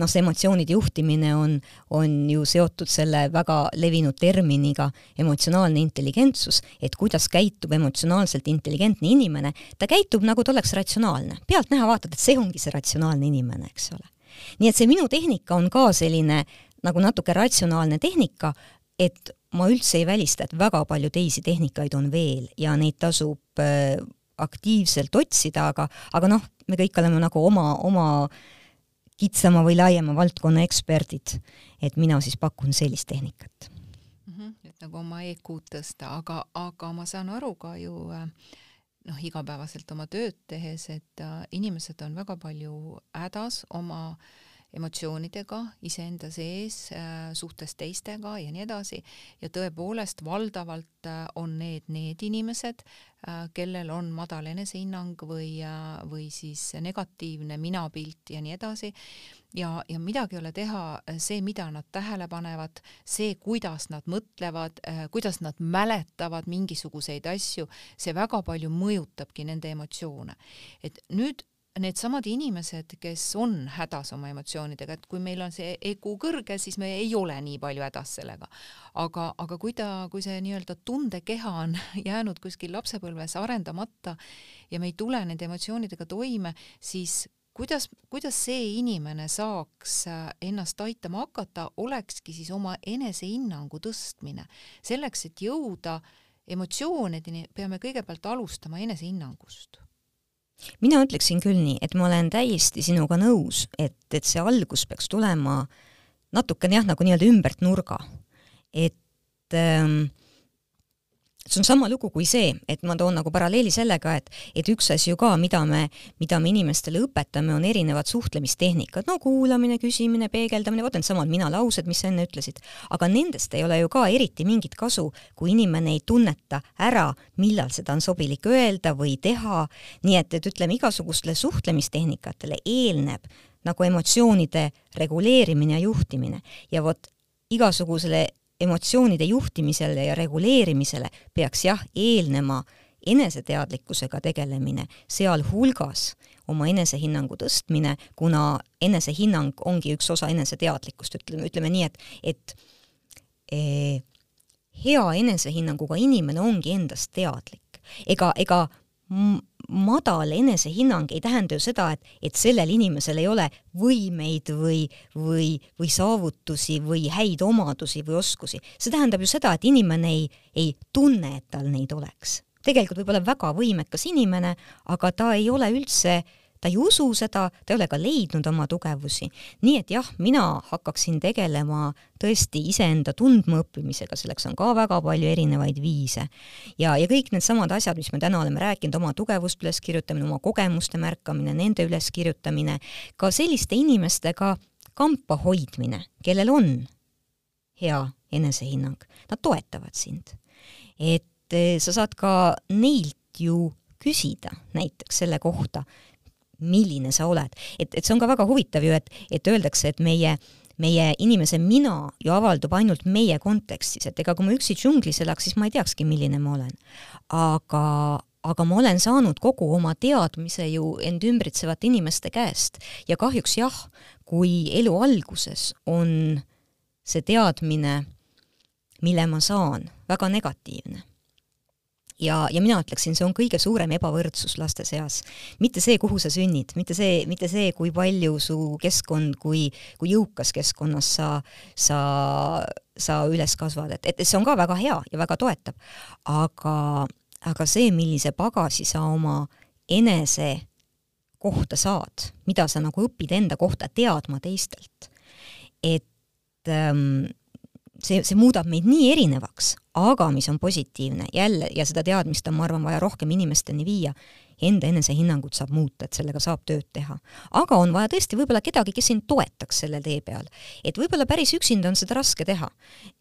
S2: noh, see emotsioonide juhtimine on, on ju seotud selle väga levinud terminiga emotsionaalne intelligentsus, et kuidas käitub emotsionaalselt intelligentne inimene, ta käitub nagu ta oleks ratsionaalne. pealtnäha vaatad, et see ongi see ratsionaalne inimene, eks ole. Nii et see minu tehnika on ka selline nagu natuke ratsionaalne tehnika, et ma üldse ei välista, et väga palju teisi tehnikaid on veel ja neid tasub äh, aktiivselt otsida, aga, aga noh, me kõik oleme nagu oma, oma kitsama või laiema valdkonna eksperdid. et mina siis pakun sellist tehnikat
S1: mm. -hmm, et nagu oma EQ-d tõsta, aga, aga ma saan aru ka ju äh, noh, igapäevaselt oma tööd tehes, et äh, inimesed on väga palju hädas oma emotsioonidega iseenda sees äh,, suhtes teistega ja nii edasi ja tõepoolest valdavalt äh, on need need inimesed äh,, kellel on madal enesehinnang või või siis negatiivne minapilt ja nii edasi ja, ja midagi ei ole teha, see, mida nad tähele panevad, see, kuidas nad mõtlevad, kuidas nad mäletavad mingisuguseid asju, see väga palju mõjutabki nende emotsioone. et nüüd needsamad inimesed, kes on hädas oma emotsioonidega, et kui meil on see EQ kõrge, siis me ei ole nii palju hädas sellega. aga, aga kui ta, kui see nii-öelda tundekeha on (laughs) jäänud kuskil lapsepõlves arendamata ja me ei tule nende emotsioonidega toime, siis kuidas, kuidas see inimene saaks äh, ennast aitama hakata, olekski siis oma enesehinnangu tõstmine. selleks, et jõuda emotsioonideni, peame kõigepealt alustama enesehinnangust
S2: mina ütleksin küll nii, et ma olen täiesti sinuga nõus, et, et see algus peaks tulema natukene jah, nagu nii-öelda ümbert nurga. et ähm, see on sama lugu kui see, et ma toon nagu paralleeli sellega, et, et üks asi ju ka, mida me, mida me inimestele õpetame, on erinevad suhtlemistehnikad, no kuulamine, küsimine, peegeldamine, vot needsamad mina-laused, mis sa enne ütlesid. aga nendest ei ole ju ka eriti mingit kasu, kui inimene ei tunneta ära, millal seda on sobilik öelda või teha, nii et, et ütleme, igasugustele suhtlemistehnikatele eelneb nagu emotsioonide reguleerimine ja juhtimine. Ja vot igasugusele emotsioonide juhtimisele ja reguleerimisele peaks jah, eelnema eneseteadlikkusega tegelemine, sealhulgas oma enesehinnangu tõstmine, kuna enesehinnang ongi üks osa eneseteadlikkust, ütleme, ütleme nii, et, et eh, hea enesehinnanguga inimene ongi endast teadlik. ega, ega madal enesehinnang ei tähenda ju seda, et, et sellel inimesel ei ole võimeid või, või, või saavutusi või häid omadusi või oskusi. see tähendab ju seda, et inimene ei, ei tunne, et tal neid oleks. tegelikult võib olla väga võimekas inimene, aga ta ei ole üldse äh, ta ei usu seda, ta ei ole ka leidnud oma tugevusi. nii et jah, mina hakkaksin tegelema tõesti iseenda tundmaõppimisega, selleks on ka väga palju erinevaid viise. ja, ja kõik needsamad asjad, mis me täna oleme rääkinud, oma tugevust üles kirjutamine, oma kogemuste märkamine, nende üleskirjutamine, ka selliste inimestega kampa hoidmine, kellel on hea enesehinnang, nad toetavad sind. et eh, sa saad ka neilt ju küsida näiteks selle kohta, milline sa oled. et, et see on ka väga huvitav ju, et, et öeldakse, et meie meie inimese mina ju avaldub ainult meie kontekstis, et ega kui ma üksi džunglis elaks, siis ma ei teakski, milline ma olen. aga, aga ma olen saanud kogu oma teadmise ju end ümbritsevate inimeste käest ja kahjuks jah, kui elu alguses on see teadmine, mille ma saan, väga negatiivne ja, ja mina ütleksin, see on kõige suurem ebavõrdsus laste seas. mitte see, kuhu sa sünnid, mitte see, mitte see, kui palju su keskkond, kui, kui jõukas keskkonnas sa, sa, sa üles kasvad, et, et see on ka väga hea ja väga toetav. aga, aga see, millise pagasi sa oma enese kohta saad, mida sa nagu õpid enda kohta teadma teistelt, et ähm, see, see muudab meid nii erinevaks, aga mis on positiivne, jälle, ja seda teadmist on, ma arvan, vaja rohkem inimesteni viia, enda enesehinnangut saab muuta, et sellega saab tööd teha. aga on vaja tõesti võib-olla kedagi, kes sind toetaks selle tee peal. et võib-olla päris üksinda on seda raske teha.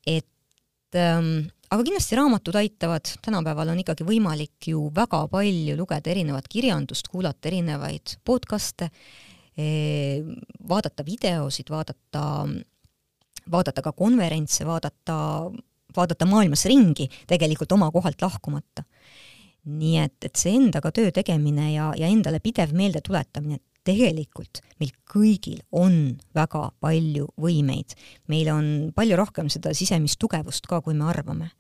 S2: et ähm, aga kindlasti raamatud aitavad, tänapäeval on ikkagi võimalik ju väga palju lugeda erinevat kirjandust, kuulata erinevaid podcast'e, eh, vaadata videosid, vaadata vaadata ka konverentse, vaadata, vaadata maailmas ringi tegelikult oma kohalt lahkumata. nii et, et see endaga töö tegemine ja, ja endale pidev meeldetuletamine, tegelikult meil kõigil on väga palju võimeid. meil on palju rohkem seda sisemist tugevust ka, kui me arvame.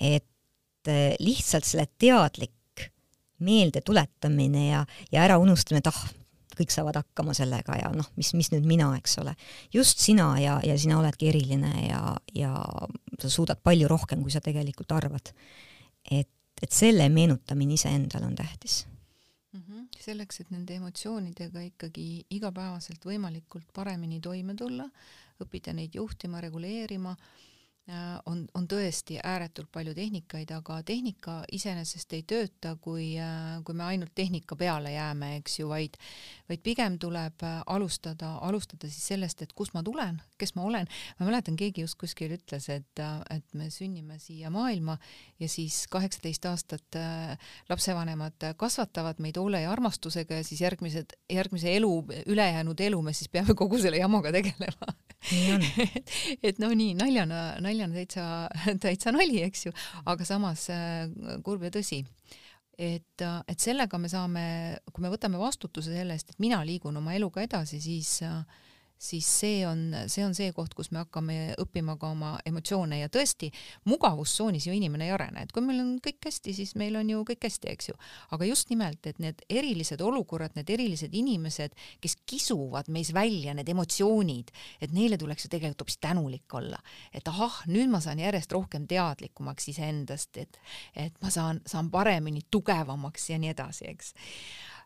S2: et eh, lihtsalt selle teadlik meeldetuletamine ja, ja äraunustamine, et ah, kõik saavad hakkama sellega ja noh, mis, mis nüüd mina, eks ole. just sina ja, ja sina oledki eriline ja, ja sa suudad palju rohkem, kui sa tegelikult arvad. et, et selle meenutamine iseendale on tähtis
S1: mm. -hmm. selleks, et nende emotsioonidega ikkagi igapäevaselt võimalikult paremini toime tulla, õppida neid juhtima, reguleerima on, on tõesti ääretult palju tehnikaid, aga tehnika iseenesest ei tööta, kui, äh, kui me ainult tehnika peale jääme, eks ju, vaid, vaid pigem tuleb äh, alustada, alustada siis sellest, et kust ma tulen, kes ma olen. ma mäletan, keegi just kuskil ütles, et, et me sünnime siia maailma ja siis kaheksateist aastat lapsevanemad kasvatavad meid hoole ja armastusega ja siis järgmised, järgmise elu, ülejäänud elu me siis peame kogu selle jamaga tegelema (laughs) et, et no nii naljana, naljana täitsa, (laughs) täitsa nali, eks ju, aga samas äh, kurb ja tõsi. et, äh, et sellega me saame, kui me võtame vastutuse selle eest, et mina liigun oma eluga edasi, siis äh, siis see on, see on see koht, kus me hakkame õppima ka oma emotsioone ja tõesti, mugavustsoonis ju inimene ei arene, et kui meil on kõik hästi, siis meil on ju kõik hästi, eks ju. aga just nimelt, et need erilised olukorrad, need erilised inimesed, kes kisuvad meis välja need emotsioonid, et neile tuleks ju tegelikult hoopis tänulik olla. et ahah, nüüd ma saan järjest rohkem teadlikumaks iseendast, et, et ma saan, saan paremini tugevamaks ja nii edasi, eks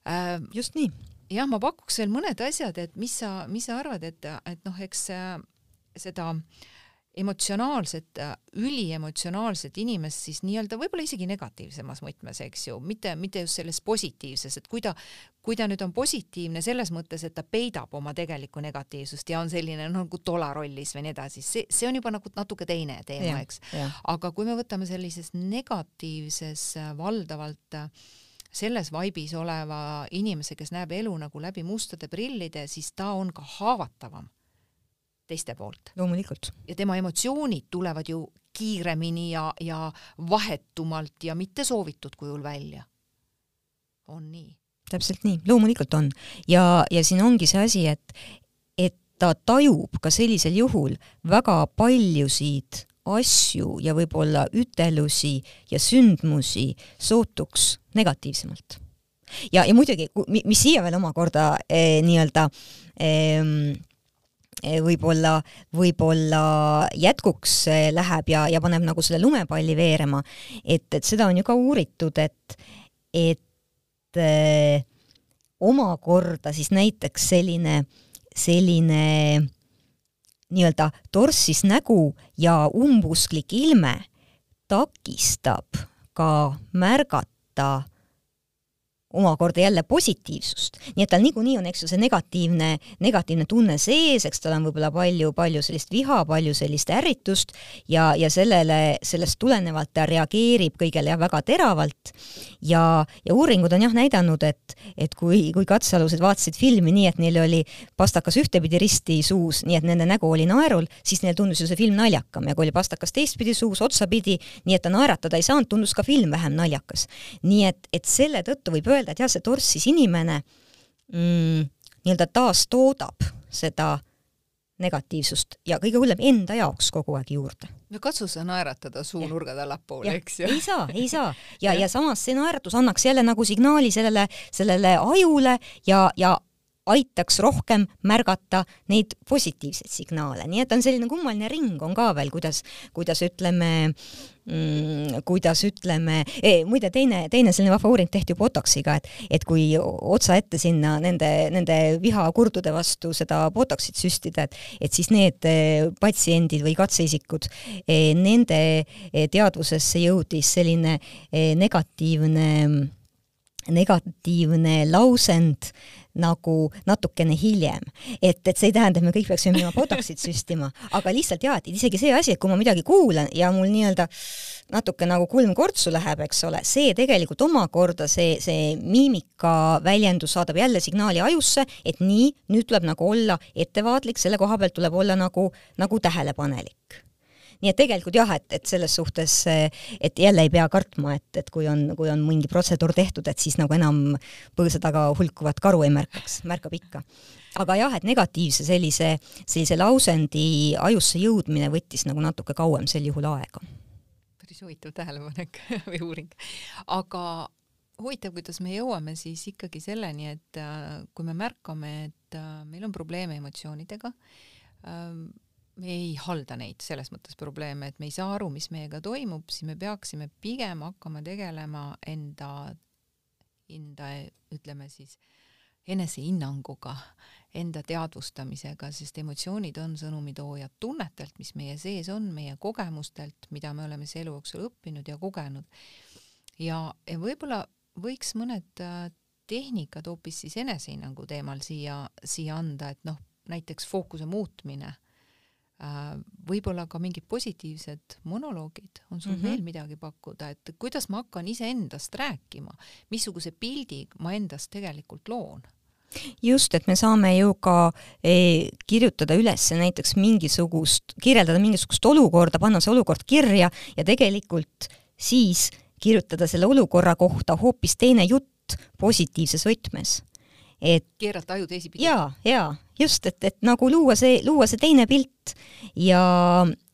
S2: äh,. just nii
S1: jah, ma pakuks veel mõned asjad, et mis sa, mis sa arvad, et, et noh, eks seda emotsionaalset, üliemotsionaalset inimest siis nii-öelda võib-olla isegi negatiivsemas mõtmes, eks ju, mitte, mitte just selles positiivses, et kui ta, kui ta nüüd on positiivne selles mõttes, et ta peidab oma tegelikku negatiivsust ja on selline noh, nagu tola rollis või nii edasi, see, see on juba nagu natuke teine teema, eks. aga kui me võtame sellises negatiivses valdavalt äh, selles vaibis oleva inimese, kes näeb elu nagu läbi mustade prillide, siis ta on ka haavatavam teiste poolt.
S2: loomulikult.
S1: ja tema emotsioonid tulevad ju kiiremini ja, ja vahetumalt ja mitte soovitud kujul välja. on nii?
S2: täpselt nii, loomulikult on. ja, ja siin ongi see asi, et, et ta tajub ka sellisel juhul väga paljusid asju ja võib-olla ütelusi ja sündmusi sootuks negatiivsemalt. ja, ja muidugi, mis siia veel omakorda eh, nii-öelda eh, võib-olla, võib-olla jätkuks läheb ja, ja paneb nagu selle lumepalli veerema, et, et seda on ju ka uuritud, et, et eh, omakorda siis näiteks selline, selline nii-öelda torssis nägu ja umbusklik ilme takistab ka märgata omakorda jälle positiivsust. nii et tal niikuinii on, eks ju, see negatiivne, negatiivne tunne sees, eks tal on võib-olla palju, palju sellist viha, palju sellist ärritust ja, ja sellele, sellest tulenevalt ta reageerib kõigele jah, väga teravalt. ja, ja uuringud on jah näidanud, et, et kui, kui katsealused vaatasid filmi nii, et neil oli pastakas ühtepidi risti suus, nii et nende nägu oli naerul, siis neile tundus ju see film naljakam ja kui oli pastakas teistpidi suus, otsapidi, nii et ta naeratada ei saanud, tundus ka film vähem naljakas. nii et, et selle tõttu võib öelda, öelda, et jah, see torssis inimene mm, nii-öelda taastoodab seda negatiivsust ja kõige hullem enda jaoks kogu aeg juurde.
S1: no katsu sa naeratada suunurgad allapoole, eks ju.
S2: ei saa, ei saa (laughs) ja, ja samas see naeratus annaks jälle nagu signaali sellele, sellele ajule ja, ja aitaks rohkem märgata neid positiivseid signaale, nii et on selline kummaline ring on ka veel, kuidas, kuidas ütleme mm,, kuidas ütleme e,, muide teine, teine selline vahva uuring tehti Botoxiga, et, et kui otsa ette sinna nende, nende vihakurdude vastu seda Botoxit süstida, et, et siis need e, patsiendid või katseisikud, e, nende e, teadvusesse jõudis selline negatiivne negatiivne lausend nagu natukene hiljem. et, et see ei tähenda, et me kõik peaksime minema Botoxit süstima, aga lihtsalt jaa, et isegi see asi, et kui ma midagi kuulan ja mul nii-öelda natuke nagu kulm kortsu läheb, eks ole, see tegelikult omakorda, see, see miimika väljendus saadab jälle signaali ajusse, et nii, nüüd tuleb nagu olla ettevaatlik, selle koha pealt tuleb olla nagu, nagu tähelepanelik nii et tegelikult jah, et, et selles suhtes, et jälle ei pea kartma, et, et kui on, kui on mingi protseduur tehtud, et siis nagu enam põõsa taga hulkuvat karu ei märkaks, märkab ikka. aga jah, et negatiivse sellise, sellise lausendi ajusse jõudmine võttis nagu natuke kauem sel juhul aega.
S1: päris huvitav tähelepanek (laughs) või uuring. aga huvitav, kuidas me jõuame siis ikkagi selleni, et äh, kui me märkame, et äh, meil on probleeme emotsioonidega, ähm, me ei halda neid selles mõttes probleeme, et me ei saa aru, mis meiega toimub, siis me peaksime pigem hakkama tegelema enda, enda ütleme siis enesehinnanguga, enda teadvustamisega, sest emotsioonid on sõnumitoojad tunnetelt, mis meie sees on, meie kogemustelt, mida me oleme see elu jooksul õppinud ja kogenud. ja, ja võib-olla võiks mõned äh, tehnikad hoopis siis enesehinnangu teemal siia, siia anda, et noh, näiteks fookuse muutmine võib-olla ka mingid positiivsed monoloogid, on sul mm -hmm. veel midagi pakkuda, et kuidas ma hakkan iseendast rääkima, missuguse pildi ma endast tegelikult loon?
S2: just, et me saame ju ka eh, kirjutada üles näiteks mingisugust, kirjeldada mingisugust olukorda, panna see olukord kirja ja tegelikult siis kirjutada selle olukorra kohta hoopis teine jutt positiivses võtmes
S1: et keerata aju teisipidi.
S2: jaa, jaa, just, et, et nagu luua see, luua see teine pilt ja,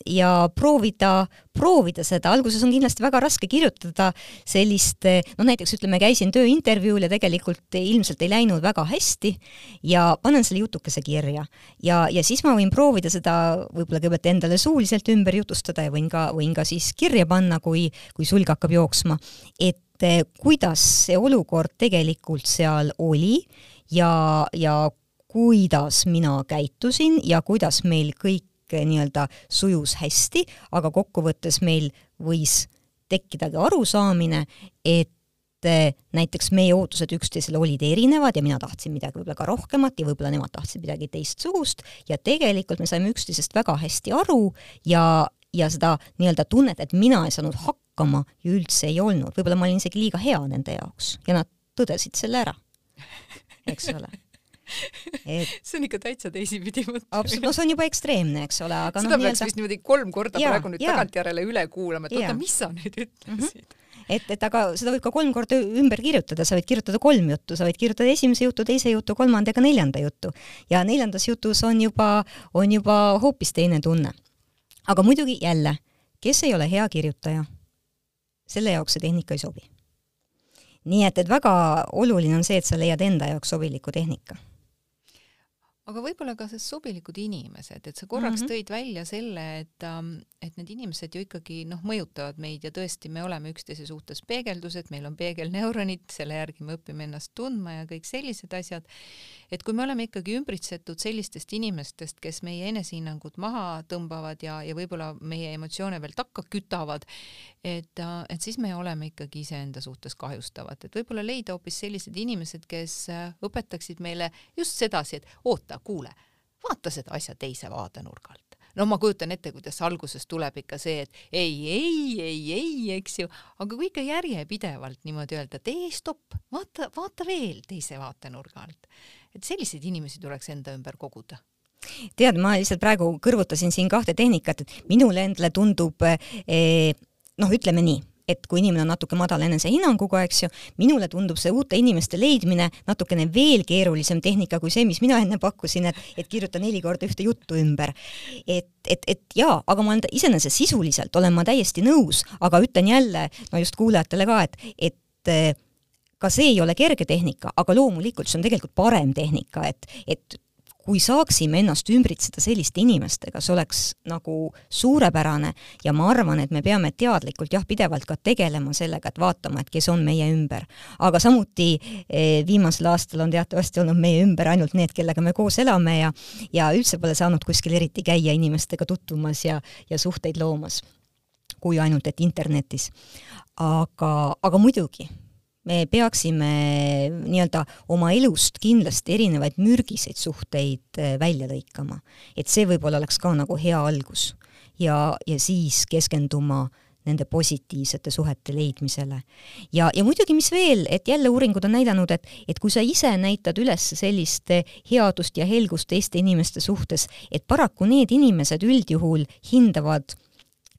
S2: ja proovida, proovida seda, alguses on kindlasti väga raske kirjutada sellist, noh näiteks ütleme, käisin tööintervjuul ja tegelikult ilmselt ei läinud väga hästi ja panen selle jutukese kirja. ja, ja siis ma võin proovida seda võib-olla kõigepealt endale suuliselt ümber jutustada ja võin ka, võin ka siis kirja panna, kui, kui sulg hakkab jooksma, et kuidas see olukord tegelikult seal oli ja, ja kuidas mina käitusin ja kuidas meil kõik nii-öelda sujus hästi, aga kokkuvõttes meil võis tekkidagi arusaamine, et eh, näiteks meie ootused üksteisele olid erinevad ja mina tahtsin midagi võib-olla ka rohkemat ja võib-olla nemad tahtsid midagi teistsugust ja tegelikult me saime üksteisest väga hästi aru ja, ja seda nii-öelda tunnet, et mina ei saanud hakkama, ju üldse ei olnud, võib-olla ma olin isegi liiga hea nende jaoks ja nad tõdesid selle ära eks ole
S1: et (laughs) see on ikka täitsa teisipidi mõtlemine.
S2: absoluutselt, no see on juba ekstreemne, eks ole,
S1: aga seda no, peaks vist niimoodi kolm korda ja, praegu nüüd tagantjärele üle kuulama, et oota, mis sa nüüd ütlesid mm. -hmm.
S2: et, et aga seda võib ka kolm korda ümber kirjutada, sa võid kirjutada kolm juttu, sa võid kirjutada esimese jutu, teise jutu, kolmanda ja ka neljanda jutu. ja neljandas jutus on juba, on juba hoopis teine tunne. aga muidugi jälle, kes ei ole hea kirjutaja, selle jaoks see tehnika ei sobi. Nii et, et väga oluline on see, et sa leiad enda jaoks sobiliku tehnika
S1: aga võib-olla ka see sobilikud inimesed, et sa korraks mm -hmm. tõid välja selle, et, ähm, et need inimesed ju ikkagi noh, mõjutavad meid ja tõesti, me oleme üksteise suhtes peegeldused, meil on peegelneuronid, selle järgi me õpime ennast tundma ja kõik sellised asjad. et kui me oleme ikkagi ümbritsetud sellistest inimestest, kes meie enesehinnangut maha tõmbavad ja, ja võib-olla meie emotsioone veel takka kütavad, et, äh, et siis me oleme ikkagi iseenda suhtes kahjustavad, et võib-olla leida hoopis sellised inimesed, kes äh, õpetaksid meile just sedasi, et oota, vaata, kuule, vaata seda asja teise vaatenurga alt. no ma kujutan ette, kuidas alguses tuleb ikka see, et ei, ei, ei, ei, eks ju, aga kui ikka järjepidevalt niimoodi öelda, et ei, stopp, vaata, vaata veel teise vaatenurga alt. et selliseid inimesi tuleks enda ümber koguda
S2: tead, ma lihtsalt praegu kõrvutasin siin kahte tehnikat, et minule endale tundub eh, noh, ütleme nii et kui inimene on natuke madala enesehinnanguga, eks ju, minule tundub see uute inimeste leidmine natukene veel keerulisem tehnika kui see, mis mina enne pakkusin, et, et kirjuta neli korda ühte juttu ümber. et, et, et jaa, aga ma olen iseenesest sisuliselt olen ma täiesti nõus, aga ütlen jälle, no just kuulajatele ka, et, et ka see ei ole kerge tehnika, aga loomulikult see on tegelikult parem tehnika, et, et kui saaksime ennast ümbritseda selliste inimestega, see oleks nagu suurepärane ja ma arvan, et me peame teadlikult jah, pidevalt ka tegelema sellega, et vaatama, et kes on meie ümber. aga samuti eh, viimasel aastal on teatavasti olnud meie ümber ainult need, kellega me koos elame ja ja üldse pole saanud kuskil eriti käia inimestega tutvumas ja, ja suhteid loomas, kui ainult et internetis. aga, aga muidugi, me peaksime nii-öelda oma elust kindlasti erinevaid mürgiseid suhteid eh, välja lõikama. et see võib-olla oleks ka nagu hea algus. ja, ja siis keskenduma nende positiivsete suhete leidmisele. ja, ja muidugi, mis veel, et jälle uuringud on näidanud, et, et kui sa ise näitad üles sellist headust ja helgust teiste inimeste suhtes, et paraku need inimesed üldjuhul hindavad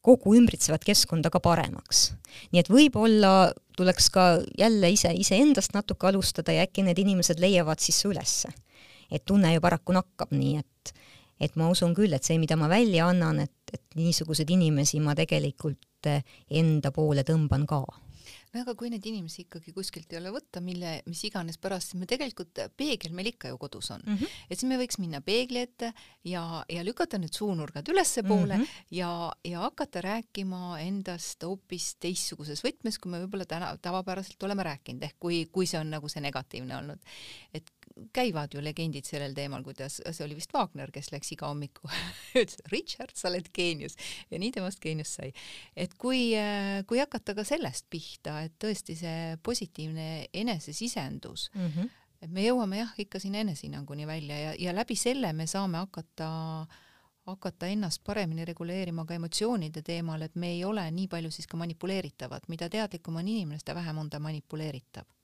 S2: kogu ümbritsevat keskkonda ka paremaks. nii et võib-olla tuleks ka jälle ise iseendast natuke alustada ja äkki need inimesed leiavad siis ülesse. et tunne ju paraku nakkab, nii et, et ma usun küll, et see, mida ma välja annan, et, et niisuguseid inimesi ma tegelikult enda poole tõmban ka
S1: no aga kui neid inimesi ikkagi kuskilt ei ole võtta, mille, mis iganes pärast, siis me tegelikult, peegel meil ikka ju kodus on mm. -hmm. et siis me võiks minna peegli ette ja, ja lükata need suunurgad ülespoole mm -hmm. ja, ja hakata rääkima endast hoopis teistsuguses võtmes, kui me võib-olla täna tavapäraselt oleme rääkinud, ehk kui, kui see on nagu see negatiivne olnud. et käivad ju legendid sellel teemal, kuidas see oli vist Wagner, kes läks iga hommiku (laughs) ütles Richard, sa oled geenius ja nii temast geenius sai. et kui, kui hakata ka sellest pihta, et tõesti see positiivne enesesisendus mm, -hmm. et me jõuame jah, ikka sinna enesehinnanguni välja ja, ja läbi selle me saame hakata hakata ennast paremini reguleerima ka emotsioonide teemal, et me ei ole nii palju siis ka manipuleeritavad, mida teadlikum on inimene, seda vähem on ta manipuleeritav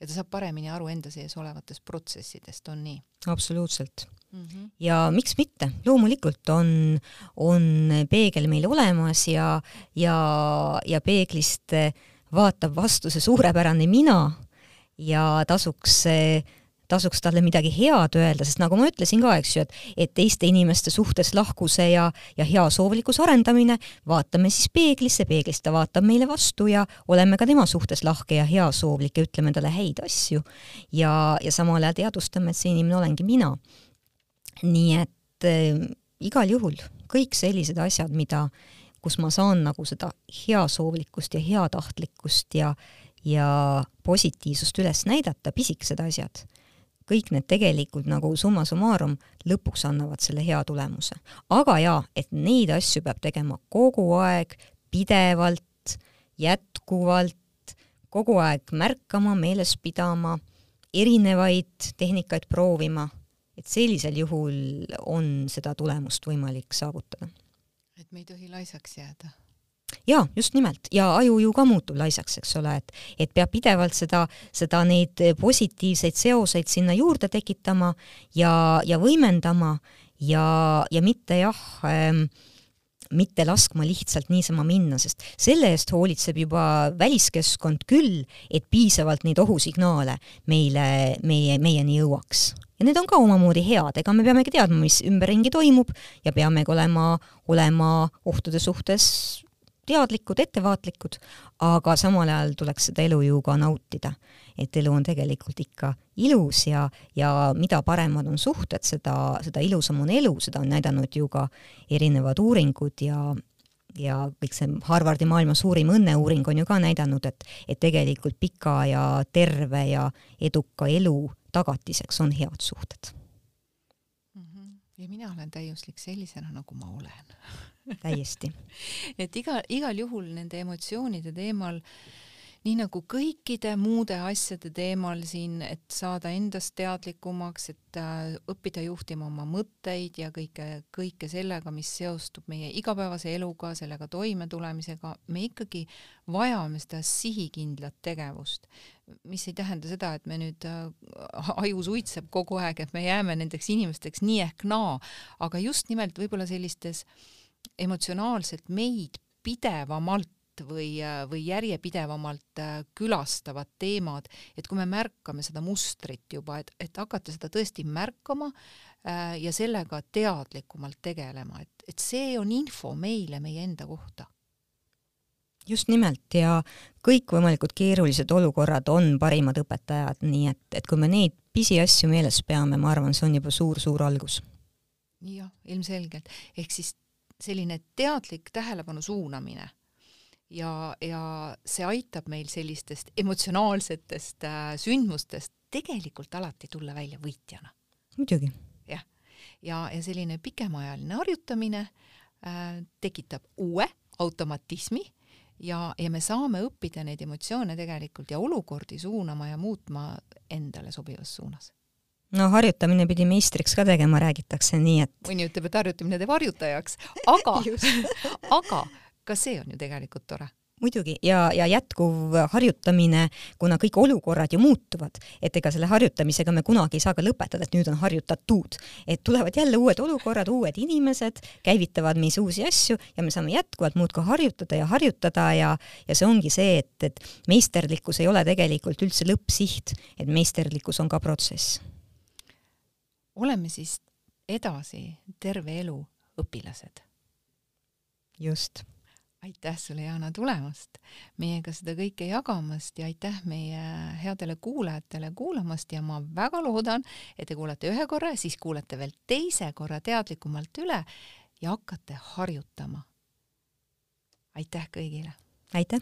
S1: ja ta saab paremini aru enda sees olevatest protsessidest, on nii?
S2: absoluutselt mm. -hmm. ja miks mitte, loomulikult on, on peegel meil olemas ja, ja, ja peeglist vaatab vastu see suurepärane mina ja tasuks tasuks talle midagi head öelda, sest nagu ma ütlesin ka, eks ju, et, et teiste inimeste suhtes lahkuse ja, ja heasoovlikkuse arendamine, vaatame siis peeglisse, peeglist ta vaatab meile vastu ja oleme ka tema suhtes lahke ja heasoovlik ja ütleme talle häid asju. ja, ja samal ajal teadvustame, et see inimene olengi mina. nii et äh, igal juhul kõik sellised asjad, mida, kus ma saan nagu seda heasoovlikkust ja heatahtlikkust ja ja positiivsust üles näidata, pisikesed asjad kõik need tegelikult nagu summa summarum lõpuks annavad selle hea tulemuse. aga jaa, et neid asju peab tegema kogu aeg, pidevalt, jätkuvalt, kogu aeg märkama, meeles pidama, erinevaid tehnikaid proovima, et sellisel juhul on seda tulemust võimalik saavutada.
S1: et me ei tohi laisaks jääda
S2: jaa, just nimelt, ja aju ju ka muutub laisaks, eks ole, et et peab pidevalt seda, seda neid positiivseid seoseid sinna juurde tekitama ja, ja võimendama ja, ja mitte jah ähm, mitte laskma lihtsalt niisama minna, sest selle eest hoolitseb juba väliskeskkond küll, et piisavalt neid ohusignaale meile, meie, meieni jõuaks. ja need on ka omamoodi head, ega me peamegi teadma, mis ümberringi toimub ja peamegi olema, olema ohtude suhtes teadlikud, ettevaatlikud, aga samal ajal tuleks seda elu ju ka nautida. et elu on tegelikult ikka ilus ja, ja mida paremad on suhted, seda, seda ilusam on elu, seda on näidanud ju ka erinevad uuringud ja ja kõik see Harvardi maailma suurim õnneuuring on ju ka näidanud, et, et tegelikult pika ja terve ja eduka elu tagatiseks on head suhted.
S1: Mhm. ja mina olen täiuslik sellisena, nagu ma olen (laughs)
S2: täiesti. (laughs)
S1: Et iga, igal juhul nende emotsioonide teemal äh, nii nagu kõikide muude asjade teemal siin, et saada endast teadlikumaks, et äh, õppida juhtima oma mõtteid ja kõike, kõike sellega, mis seostub meie igapäevase eluga, sellega toimetulemisega, me ikkagi vajame seda sihikindlat tegevust, mis ei tähenda seda, et me nüüd äh, (laughs) aju suitseb kogu aeg, et me jääme nendeks inimesteks nii ehk naa, aga just nimelt võib-olla sellistes emotsionaalselt meid pidevamalt või, või järjepidevamalt äh, külastavad teemad, et kui me märkame seda mustrit juba, et, et hakata seda tõesti märkama äh, ja sellega teadlikumalt tegelema, et, et see on info meile meie enda kohta
S2: just nimelt ja kõikvõimalikud keerulised olukorrad on parimad õpetajad, nii et, et kui me neid pisiasju meeles peame, ma arvan, see on juba suur-suur algus.
S1: jah, ilmselgelt, ehk siis selline teadlik tähelepanu suunamine ja, ja see aitab meil sellistest emotsionaalsetest äh, sündmustest tegelikult alati tulla välja võitjana.
S2: muidugi.
S1: jah, ja, ja, ja selline pikemaajaline harjutamine äh, tekitab uue automatismi ja, ja me saame õppida neid emotsioone tegelikult ja olukordi suunama ja muutma endale sobivas suunas
S2: no harjutamine pidi meistriks ka tegema, räägitakse nii, et
S1: mõni ütleb, et harjutamine teeb harjutajaks, (laughs) aga (laughs) aga ka see on ju tegelikult tore
S2: muidugi, ja, ja jätkuv harjutamine, kuna kõik olukorrad ju muutuvad, et ega selle harjutamisega me kunagi ei saa ka lõpetada, et nüüd on harjutatud. et tulevad jälle uued olukorrad, uued inimesed, käivitavad meis uusi asju ja me saame jätkuvalt muudkui harjutada ja harjutada ja, ja see ongi see, et, et meisterlikkus ei ole tegelikult üldse lõppsiht, et meisterlikkus on ka protsess.
S1: Oleme siis edasi terve elu õpilased.
S2: just
S1: aitäh sulle, Jana, tulemast, meiega seda kõike jagamast ja aitäh meie headele kuulajatele kuulamast ja ma väga loodan, et te kuulate ühe korra, siis kuulate veel teise korra teadlikumalt üle ja hakkate harjutama. aitäh kõigile!
S2: aitäh!